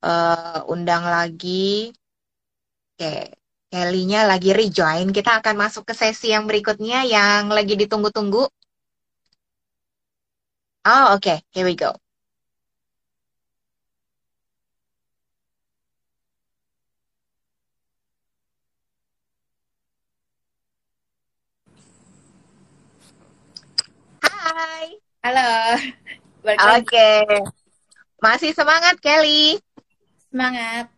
eh, undang lagi. Oke, Kelly-nya lagi rejoin. Kita akan masuk ke sesi yang berikutnya yang lagi ditunggu-tunggu. Oh, oke. Here we go. Hai. Halo, [LAUGHS] balik lagi. Oke. Masih semangat, Kelly. Semangat.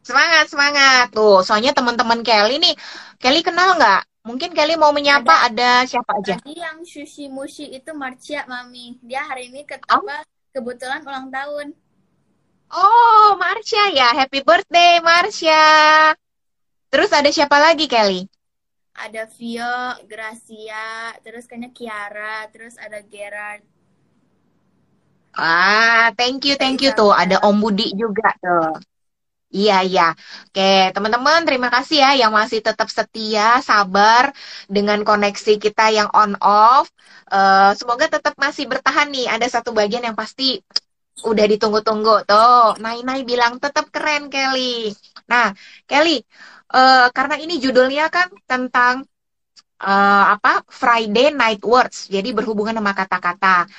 Semangat, semangat. Tuh, soalnya teman-teman Kelly nih, Kelly kenal nggak? Mungkin Kelly mau menyapa ada siapa aja? Tadi yang sushi mushi itu Marcia Mami. Dia hari ini ke, Oh. kebetulan ulang tahun. Oh, Marsha ya. Happy birthday, Marsha. Terus ada siapa lagi, Kelly? Ada Vio, Gracia, terus kayaknya Kiara, terus ada Gerard. Ah, thank you, thank you Iya, tuh. Ada Om Budi juga tuh. Iya, iya. Oke, teman-teman, terima kasih ya yang masih tetap setia, sabar dengan koneksi kita yang on off. Eh, semoga tetap masih bertahan nih. Ada satu bagian yang pasti udah ditunggu-tunggu tuh. Nai-Nai bilang tetap keren, Kelly. Nah, Kelly, eh, karena ini judulnya kan tentang eh, apa? Friday Night Words. Jadi berhubungan sama kata-kata.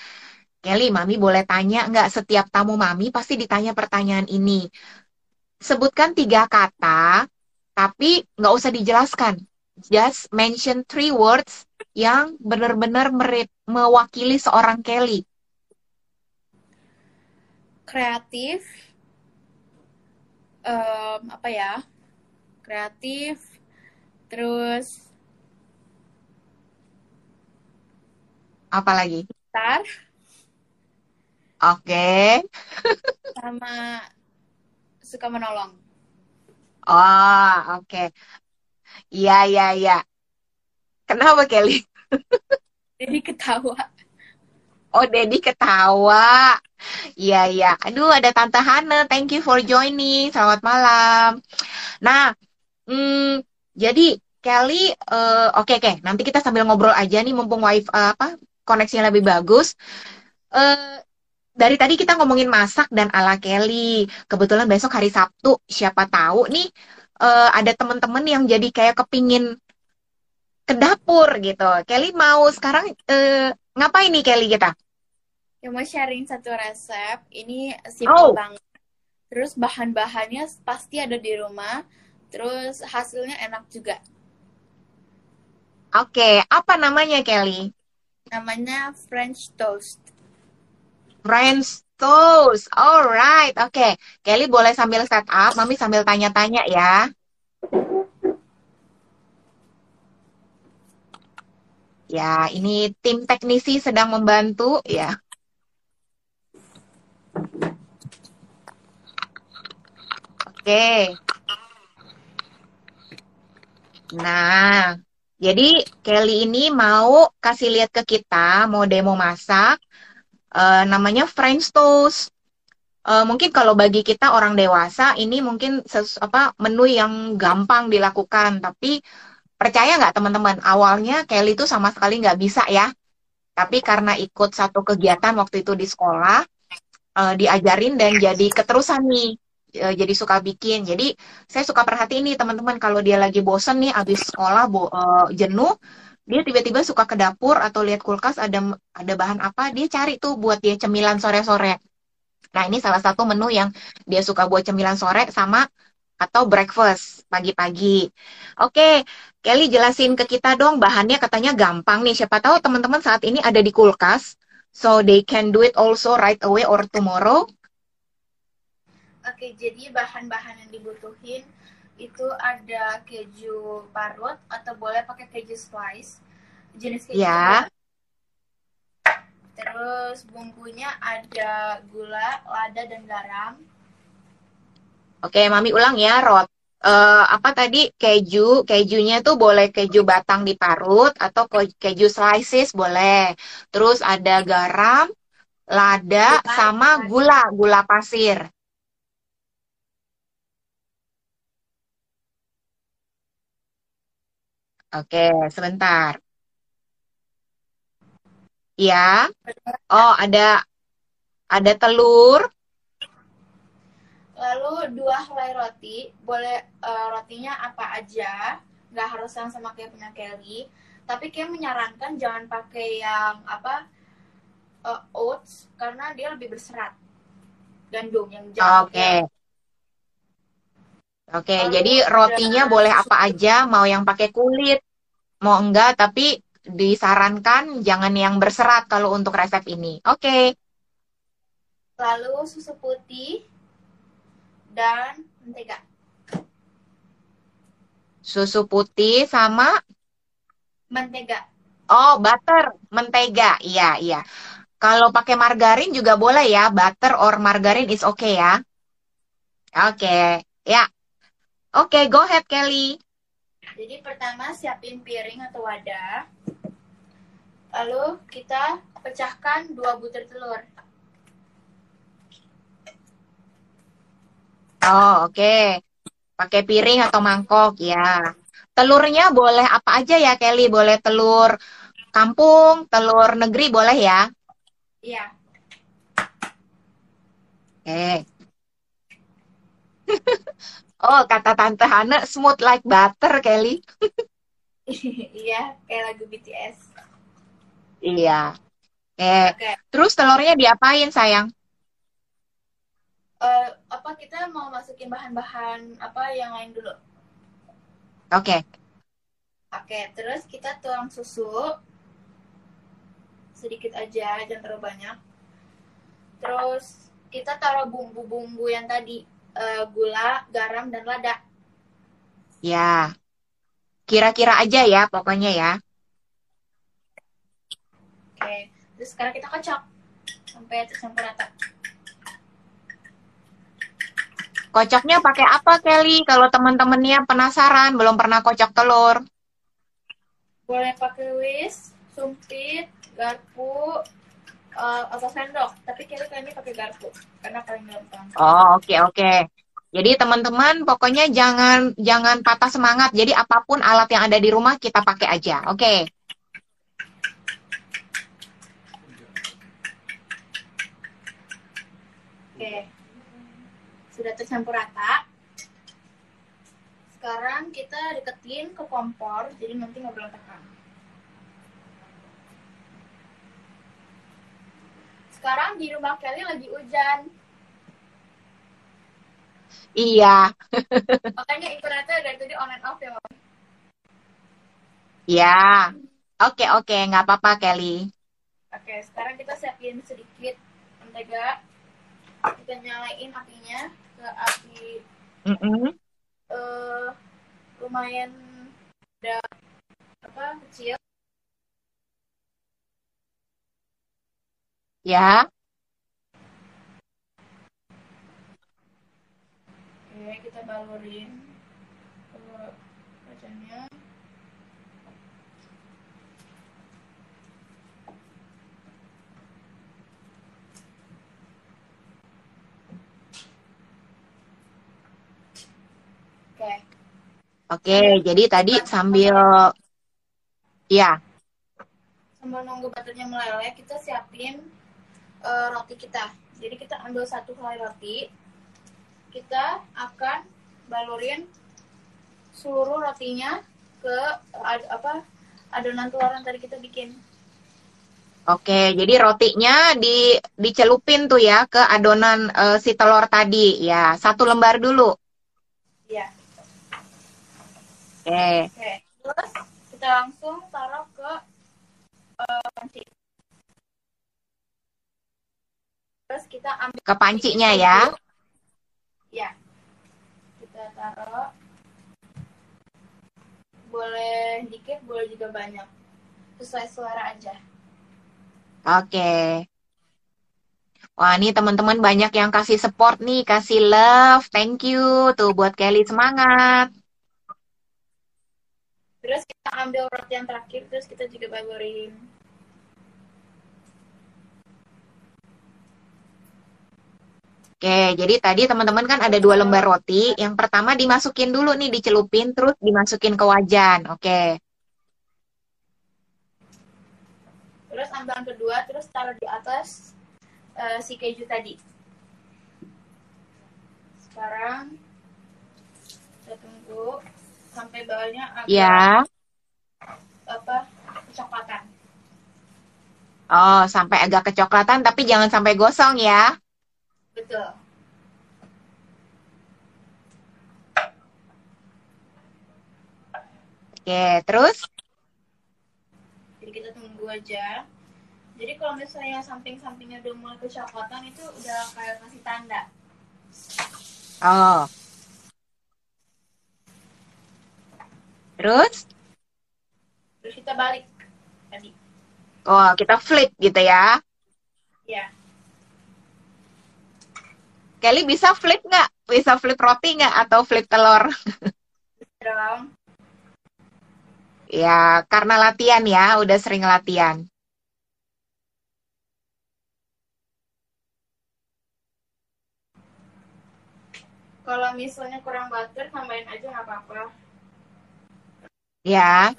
Kelly, Mami boleh tanya nggak setiap tamu Mami pasti ditanya pertanyaan ini. Sebutkan tiga kata, tapi nggak usah dijelaskan. Just mention three words yang benar-benar mewakili seorang Kelly. Kreatif, em, apa ya? Kreatif, terus Apa lagi? Ntar Oke. [LAUGHS] sama suka menolong. Oh, oke. Iya, iya, iya. Kenapa, Kelly? [LAUGHS] Jadi ketawa. Oh, Dedi ketawa. Iya, iya. Aduh, ada Tante Hana. Thank you for joining. Selamat malam. Nah, jadi Kelly, eh, oke, oke. Nanti kita sambil ngobrol aja nih, mumpung wifi eh, apa koneksinya lebih bagus. Eh, dari tadi kita ngomongin masak dan ala Kelly. Kebetulan besok hari Sabtu, siapa tahu nih eh, ada teman-teman yang jadi kayak kepingin ke dapur gitu. Kelly mau sekarang eh, ngapain nih Kelly kita? Yang mau sharing satu resep. Ini simple Oh, banget. Terus bahan-bahannya pasti ada di rumah. Terus hasilnya enak juga. oke. Apa namanya Kelly? Namanya French toast. French toast. Alright, oke. Kelly boleh sambil set up, Mami sambil tanya-tanya ya. Ya, ini tim teknisi sedang membantu ya. Oke. Nah, jadi Kelly ini mau kasih lihat ke kita, mau demo masak, eh, namanya French toast. Eh, mungkin kalau bagi kita orang dewasa, ini mungkin ses- apa menu yang gampang dilakukan. Tapi percaya nggak teman-teman, awalnya Kelly itu sama sekali nggak bisa ya. Tapi karena ikut satu kegiatan waktu itu di sekolah, eh, diajarin dan jadi keterusan nih. Eh, jadi suka bikin. Jadi saya suka perhatiin nih teman-teman kalau dia lagi bosen nih abis sekolah bo- eh, jenuh, dia tiba-tiba suka ke dapur atau lihat kulkas ada ada bahan apa, dia cari tuh buat dia cemilan sore-sore. Nah, ini salah satu menu yang dia suka buat cemilan sore sama atau breakfast pagi-pagi. Oke, Kelly jelasin ke kita dong bahannya katanya gampang nih. Siapa tahu teman-teman saat ini ada di kulkas. So they can do it also right away or tomorrow. Oke, jadi bahan-bahan yang dibutuhin itu ada keju parut atau boleh pakai keju slice. Jenis keju Ya, Terus bumbunya ada gula, lada, dan garam. oke, Mami ulang ya, Rot. Eh, apa tadi keju? Kejunya tuh boleh keju batang diparut atau ke- keju slices boleh. Terus ada garam, lada, Gula, sama lada. gula, gula pasir. Oke, sebentar. Ya. Oh, ada ada telur. Lalu dua helai roti, boleh eh, rotinya apa aja, nggak harus yang sama kayak punya Kelly. Tapi kayak menyarankan jangan pakai yang apa eh, oats karena dia lebih berserat. Gandum yang jangan Oke. pakai. Oke, Lalu jadi rotinya boleh apa aja, mau yang pakai kulit, mau enggak, tapi disarankan jangan yang berserat kalau untuk resep ini. Oke. lalu susu putih dan mentega. Susu putih sama Mentega. oh, butter, mentega. Iya, iya. Kalau pakai margarin juga boleh ya, butter or margarin is okay ya. Oke. Ya. Oke, go ahead Kelly. Jadi pertama siapin piring atau wadah. Lalu kita pecahkan dua butir telur. Oh, oke. Pakai piring atau mangkok, ya. Telurnya boleh apa aja ya, Kelly? Boleh telur kampung, telur negeri, boleh ya? Iya. Oke. [LAUGHS] Oh, kata Tante Hana, smooth like butter, Kelly. [LAUGHS] Iya, kayak lagu BTS. Iya. Oke. Oke. Terus telurnya diapain, sayang? Eh, apa kita mau masukin bahan-bahan apa yang lain dulu? Oke. Oke, terus kita tuang susu sedikit aja, jangan terlalu banyak. Terus kita taruh bumbu-bumbu yang tadi eh, gula, garam, dan lada. Ya. Kira-kira aja ya, pokoknya ya. Oke. Oke, terus sekarang kita kocok sampai tercampur rata. Kocoknya pakai apa, Kelly? Kalau teman-temannya penasaran, belum pernah kocok telur. Boleh pakai whisk, sumpit, garpu, uh, atau sendok. Tapi Kelly kayaknya pakai garpu karena paling gampang. Oh, oke okay, oke. Okay. Jadi teman-teman pokoknya jangan jangan patah semangat. Jadi apa pun alat yang ada di rumah kita pakai aja. Oke. Okay. Oke. Sudah tercampur rata. Sekarang kita deketin ke kompor, jadi nanti nggak berantakan. Sekarang di rumah Kelly lagi hujan. Iya. [LAUGHS] Makanya internetnya dari tadi on and off ya, Mama. Iya. Oke, oke. Nggak apa-apa, Kelly. Oke, sekarang kita siapin sedikit mentega kita nyalain apinya ke api mm -mm. Uh, lumayan ada apa kecil ya. Oke kita balurin ke kacangnya Oke, jadi tadi sambil ya. Sambil nunggu butternya meleleh, kita siapin uh, roti kita. Jadi kita ambil satu helai roti, kita akan balurin seluruh rotinya ke ad, apa adonan telur yang tadi kita bikin. Oke, jadi rotinya di dicelupin tuh ya ke adonan uh, si telur tadi ya. Satu lembar dulu. Iya. Oke. Oke. Terus kita langsung taruh ke uh, panci. Terus kita ambil ke pancinya ya. Ya. Kita taruh. Boleh dikit, boleh juga banyak. Sesuai selera aja. Oke. Wah, ini teman-teman banyak yang kasih support nih, kasih love. Thank you. Tuh buat Kelly semangat. Terus kita ambil roti yang terakhir, terus kita juga bagurin. Oke, jadi tadi teman-teman kan ada dua lembar roti. Yang pertama dimasukin dulu nih, dicelupin, terus dimasukin ke wajan. Oke. Terus ambil yang kedua, terus taruh di atas uh, si keju tadi. Sekarang kita tunggu sampai bawahnya agak ya. apa kecoklatan. Oh, sampai agak kecoklatan tapi jangan sampai gosong ya. Betul. Oke, terus? Jadi kita tunggu aja. Jadi kalau misalnya samping-sampingnya udah mulai kecoklatan itu udah kayak kasih tanda. Oh. Terus? Terus kita balik tadi. Oh, kita flip gitu ya? Ya. Kelly bisa flip nggak? Bisa flip roti nggak atau flip telur? Dong. ya, karena latihan ya, udah sering latihan. Kalau misalnya kurang butter, tambahin aja nggak apa-apa. Ya.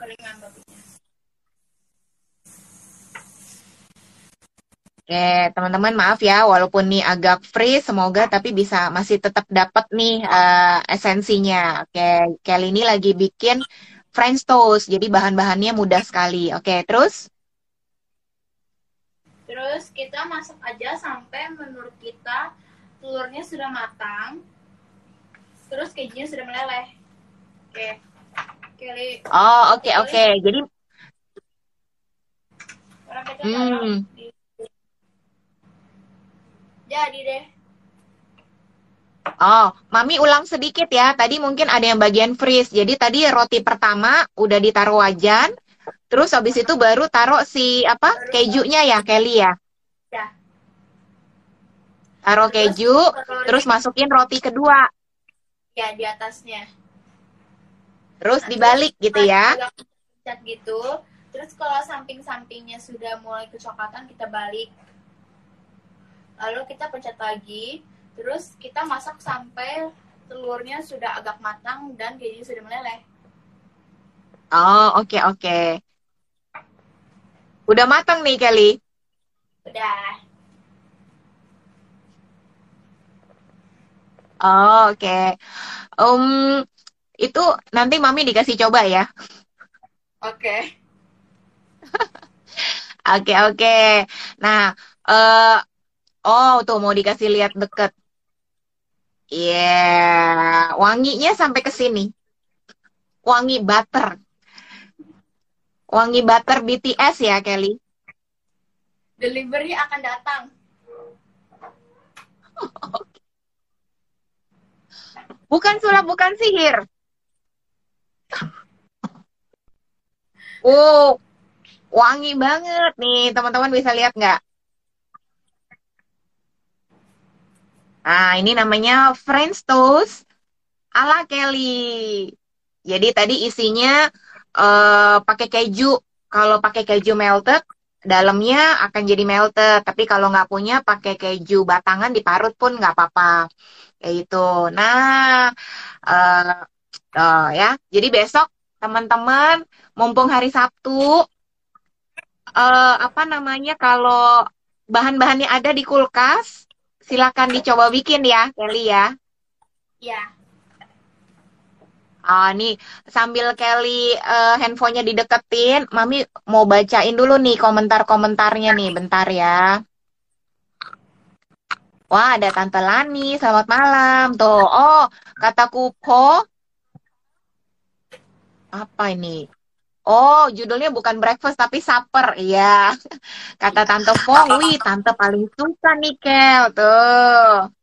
Oke, teman-teman maaf ya, walaupun nih agak free, semoga tapi bisa masih tetap dapat nih uh, esensinya. Oke, Kelly ini lagi bikin French toast, jadi bahan-bahannya mudah sekali. Oke, terus? Terus kita masak aja sampai menurut kita telurnya sudah matang, terus kejunya sudah meleleh. Oke. Kelly. Oh, oke okay, oke. Okay. Jadi hmm. Jadi deh. Oh, Mami ulang sedikit ya. Tadi mungkin ada yang bagian freeze. Jadi tadi roti pertama udah ditaruh wajan, Terus habis itu baru taruh si apa Baru- kejunya ya Kelly ya. Ya. Taruh Terus keju, terus masukin roti kedua, ya di atasnya. terus Nah, dibalik gitu ya. Pencet gitu. Terus kalau samping-sampingnya sudah mulai kecoklatan kita balik. Lalu kita pencet lagi. Terus kita masak sampai telurnya sudah agak matang dan keju sudah meleleh. Oh, oke oke. Udah matang nih Kelly. Udah. Oh, oke. Em, itu nanti Mami dikasih coba ya. Oke. [LAUGHS] Oke oke. Nah, eh oh tuh mau dikasih lihat deket. Iya, wanginya sampai ke sini. Wangi butter. Wangi butter BTS ya, Kelly. Delivery akan datang. [LAUGHS] Bukan sulap, bukan sihir. [LAUGHS] Oh, wangi banget nih. Teman-teman bisa lihat nggak? Nah, ini namanya French toast ala Kelly. Jadi tadi isinya eh, pakai keju. Kalau pakai keju melted, dalamnya akan jadi melted. Tapi kalau nggak punya, pakai keju batangan diparut pun nggak apa-apa. Kayak gitu. Nah, eh eh, ya. Jadi besok teman-teman, mumpung hari Sabtu, eh, apa namanya kalau bahan-bahannya ada di kulkas, silakan dicoba bikin ya, Kelly ya. Ya. Ah, nih sambil Kelly eh, handphonenya dideketin, Mami mau bacain dulu nih komentar-komentarnya nih, bentar ya. Wah, ada Tante Lani, selamat malam. Tuh, oh, kata Kupo, apa ini? Oh, judulnya bukan breakfast tapi supper. Iya. [LAUGHS] Kata Tante Fong, wih, Tante paling suka nih, Kel. Tuh.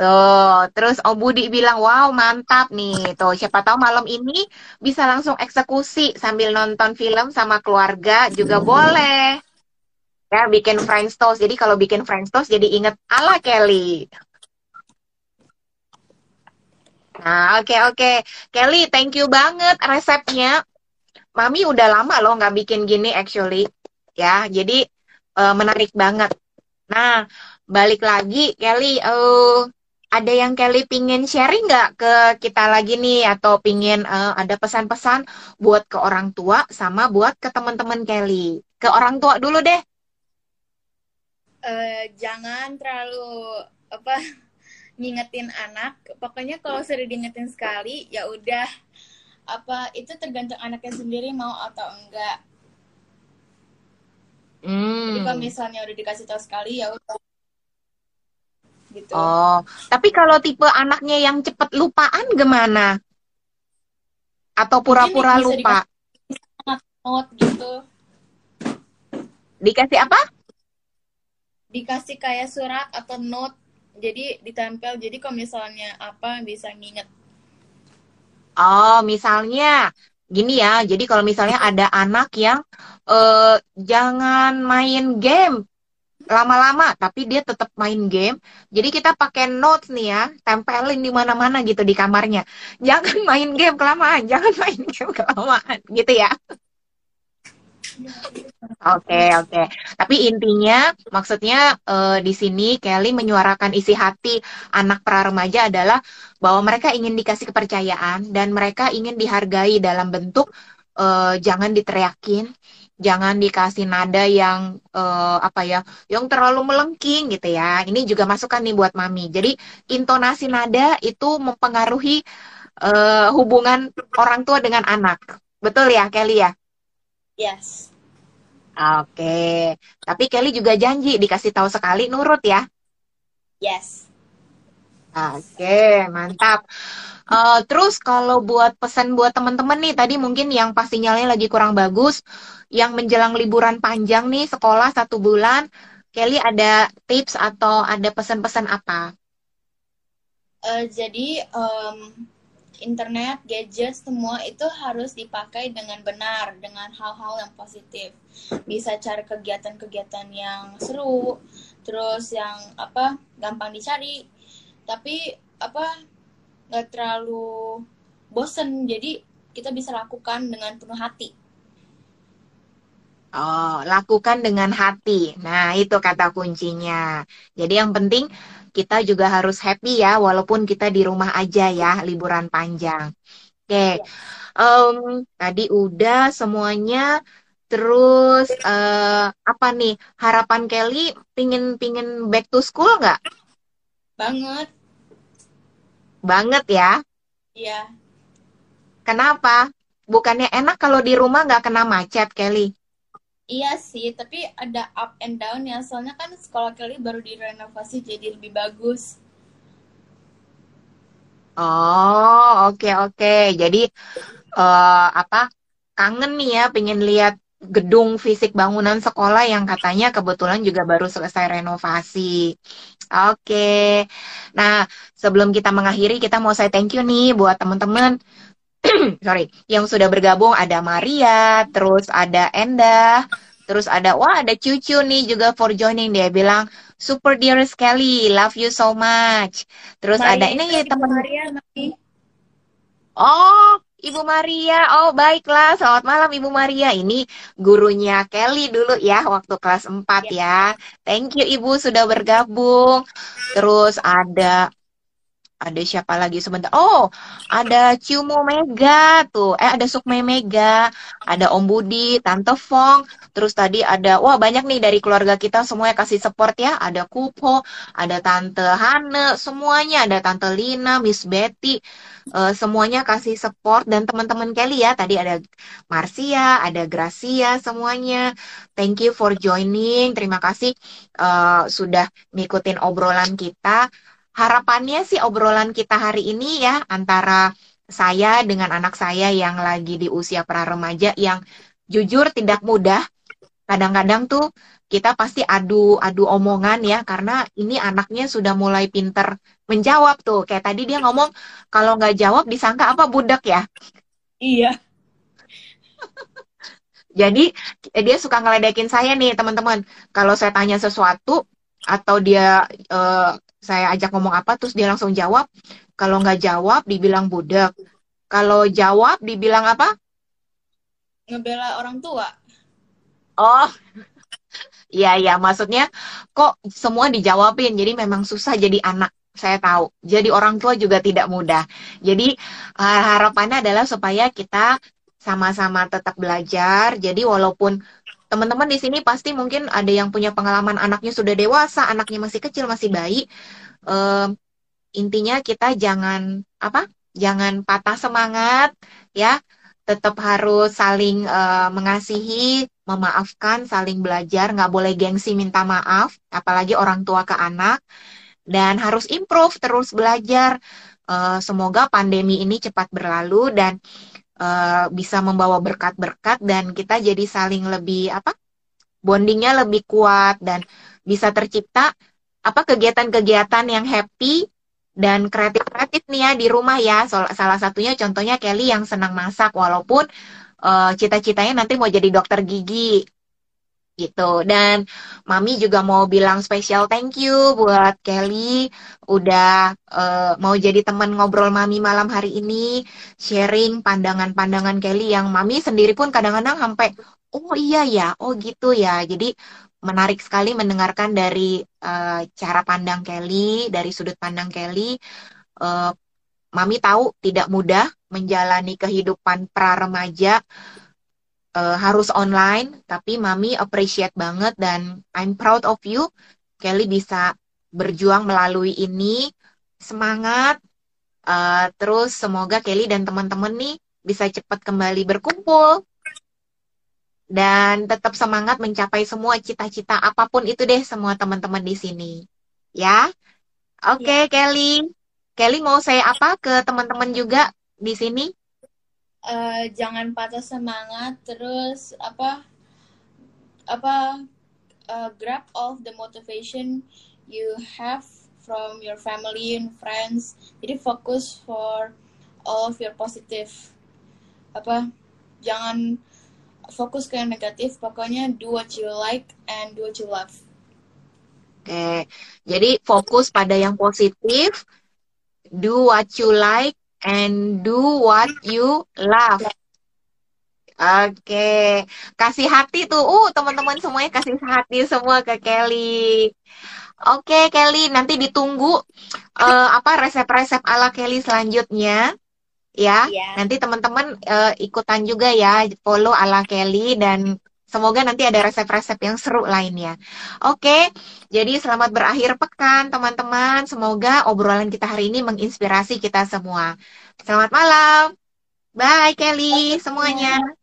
Tuh, terus Om Budi bilang, wow mantap nih. Tuh, siapa tahu malam ini bisa langsung eksekusi sambil nonton film sama keluarga juga boleh. Ya, bikin French toast. Jadi kalau bikin French toast jadi inget ala Kelly. Nah, oke oke. Kelly, thank you banget resepnya. Mami udah lama loh nggak bikin gini actually. Ya, jadi eh, menarik banget. Nah, balik lagi Kelly, eh ada yang Kelly pingin sharing nggak ke kita lagi nih atau pingin eh, ada pesan-pesan buat ke orang tua sama buat ke teman-teman Kelly. Ke orang tua dulu deh. Eh, jangan terlalu apa [LAUGHS] ngingetin anak. Pokoknya kalau sudah diingetin sekali, ya udah apa itu tergantung anaknya sendiri mau atau enggak. Jadi kalau Hmm. misalnya udah dikasih tahu sekali, ya udah gitu. Oh, tapi kalau tipe anaknya yang cepet lupaan gimana? Atau pura-pura lupa? Note gitu, Dikasih apa? dikasih kayak surat atau note, jadi ditempel. Jadi kalau misalnya apa bisa nginget. Oh, misalnya gini ya. Jadi kalau misalnya ada anak yang eh, jangan main game lama-lama, tapi dia tetap main game. Jadi kita pakai notes nih ya, tempelin di mana-mana gitu di kamarnya. Jangan [LAUGHS] main game kelamaan, jangan main game kelamaan, gitu ya. Oke, oke. Tapi intinya, maksudnya eh, di sini Kelly menyuarakan isi hati anak pra remaja adalah bahwa mereka ingin dikasih kepercayaan dan mereka ingin dihargai dalam bentuk eh, jangan diteriakin, jangan dikasih nada yang eh, apa ya, yang terlalu melengking gitu ya. Ini juga masukan nih buat mami. Jadi intonasi nada itu mempengaruhi eh, hubungan orang tua dengan anak. Betul ya, Kelly ya? Yes. Oke, tapi Kelly juga janji dikasih tahu sekali nurut ya. Yes. Oke, mantap. Eh, terus kalau buat pesan buat teman-teman nih, tadi mungkin yang pas sinyalnya lagi kurang bagus, yang menjelang liburan panjang nih, sekolah satu bulan, Kelly ada tips atau ada pesan-pesan apa? Eh, jadi em, internet, gadget, semua itu harus dipakai dengan benar, dengan hal-hal yang positif. Bisa cari kegiatan-kegiatan yang seru, terus yang apa gampang dicari, tapi apa nggak terlalu bosen, jadi kita bisa lakukan dengan penuh hati. Oh, lakukan dengan hati. Nah, itu kata kuncinya. Jadi yang penting kita juga harus happy ya, walaupun kita di rumah aja ya, liburan panjang. Oke, okay. um, tadi udah semuanya. Terus uh, apa nih harapan Kelly? Pingin pingin back to school nggak? Banget. Banget ya? Iya. Kenapa? Bukannya enak kalau di rumah nggak kena macet, Kelly? Iya sih, tapi ada up and down ya. Soalnya kan sekolah Kelly baru direnovasi jadi lebih bagus. Oh, oke okay, oke. Okay. Jadi uh, apa? Kangen nih ya, pengen lihat gedung fisik bangunan sekolah yang katanya kebetulan juga baru selesai renovasi. Oke. Okay. Nah, sebelum kita mengakhiri, kita mau saya thank you nih buat teman-teman [CLEARS THROAT] sorry, yang sudah bergabung ada Maria, terus ada Enda, terus ada wah ada cucu nih juga for joining dia bilang super dear sekali, love you so much. Terus Maria, ada ini ya teman Maria, Oh, Ibu Maria, oh baiklah, selamat malam Ibu Maria. Ini gurunya Kelly dulu ya, waktu kelas 4 ya. ya. Thank you Ibu sudah bergabung. Terus ada ada siapa lagi sebentar? Oh, ada Ciumo Mega tuh. Eh, ada Sukme Mega, ada Om Budi, Tante Fong. Terus tadi ada, wah banyak nih dari keluarga kita semuanya kasih support ya. Ada Kupo, ada Tante Hane, semuanya. Ada Tante Lina, Miss Betty. Uh, semuanya kasih support. Dan teman-teman Kelly ya, tadi ada Marcia, ada Gracia, semuanya. Thank you for joining. Terima kasih uh, sudah ngikutin obrolan kita harapannya sih obrolan kita hari ini ya antara saya dengan anak saya yang lagi di usia pra remaja yang jujur tidak mudah. Kadang-kadang tuh kita pasti adu adu omongan ya karena ini anaknya sudah mulai pinter menjawab tuh. Kayak tadi dia ngomong kalau nggak jawab disangka apa budak ya? Iya. Jadi dia suka ngeledekin saya nih teman-teman. Kalau saya tanya sesuatu atau dia uh, saya ajak ngomong apa terus dia langsung jawab kalau nggak jawab dibilang budak kalau jawab dibilang apa ngebela orang tua oh [LAUGHS] Iya, iya. Maksudnya kok semua dijawabin. Jadi memang susah jadi anak. Saya tahu. Jadi orang tua juga tidak mudah. Jadi harapannya adalah supaya kita sama-sama tetap belajar. Jadi walaupun teman-teman di sini pasti mungkin ada yang punya pengalaman anaknya sudah dewasa, anaknya masih kecil, masih bayi. Uh, intinya kita jangan apa? Jangan patah semangat, ya. Tetap harus saling uh, mengasihi, memaafkan, saling belajar. Nggak boleh gengsi minta maaf, apalagi orang tua ke anak. Dan harus improve, terus belajar. Uh, semoga pandemi ini cepat berlalu dan uh, bisa membawa berkat-berkat dan kita jadi saling lebih apa bondingnya lebih kuat dan bisa tercipta apa kegiatan-kegiatan yang happy dan kreatif-kreatif nih ya di rumah ya. Salah satunya contohnya Kelly yang senang masak walaupun uh, cita-citanya nanti mau jadi dokter gigi gitu. Dan Mami juga mau bilang special thank you buat Kelly udah uh, mau jadi teman ngobrol Mami malam hari ini, sharing pandangan-pandangan Kelly yang Mami sendiri pun kadang-kadang sampai oh iya ya, oh gitu ya. Jadi menarik sekali mendengarkan dari uh, cara pandang Kelly, dari sudut pandang Kelly. Uh, Mami tahu tidak mudah menjalani kehidupan pra remaja uh, harus online, tapi Mami appreciate banget dan I'm proud of you. Kelly bisa berjuang melalui ini. Semangat. Uh, terus semoga Kelly dan teman-teman nih bisa cepat kembali berkumpul dan tetap semangat mencapai semua cita-cita apa pun itu deh semua teman-teman di sini. Ya. Oke, okay, ya. Kelly. Kelly mau saya apa ke teman-teman juga di sini? Uh, jangan patah semangat terus apa apa uh, grab all the motivation you have from your family and friends. Jadi fokus for all of your positive. Apa jangan fokus ke yang negatif pokoknya do what you like and do what you love. Oke, jadi fokus pada yang positif, do what you like and do what you love. Oke, kasih hati tuh, uh teman-teman semuanya kasih hati semua ke Kelly. Oke Kelly, nanti ditunggu uh, apa resep-resep ala Kelly selanjutnya ya. Iya. Nanti teman-teman uh, ikutan juga ya follow ala Kelly dan semoga nanti ada resep-resep yang seru lainnya. Oke, jadi selamat berakhir pekan teman-teman. Semoga obrolan kita hari ini menginspirasi kita semua. Selamat malam. Bye Kelly semuanya.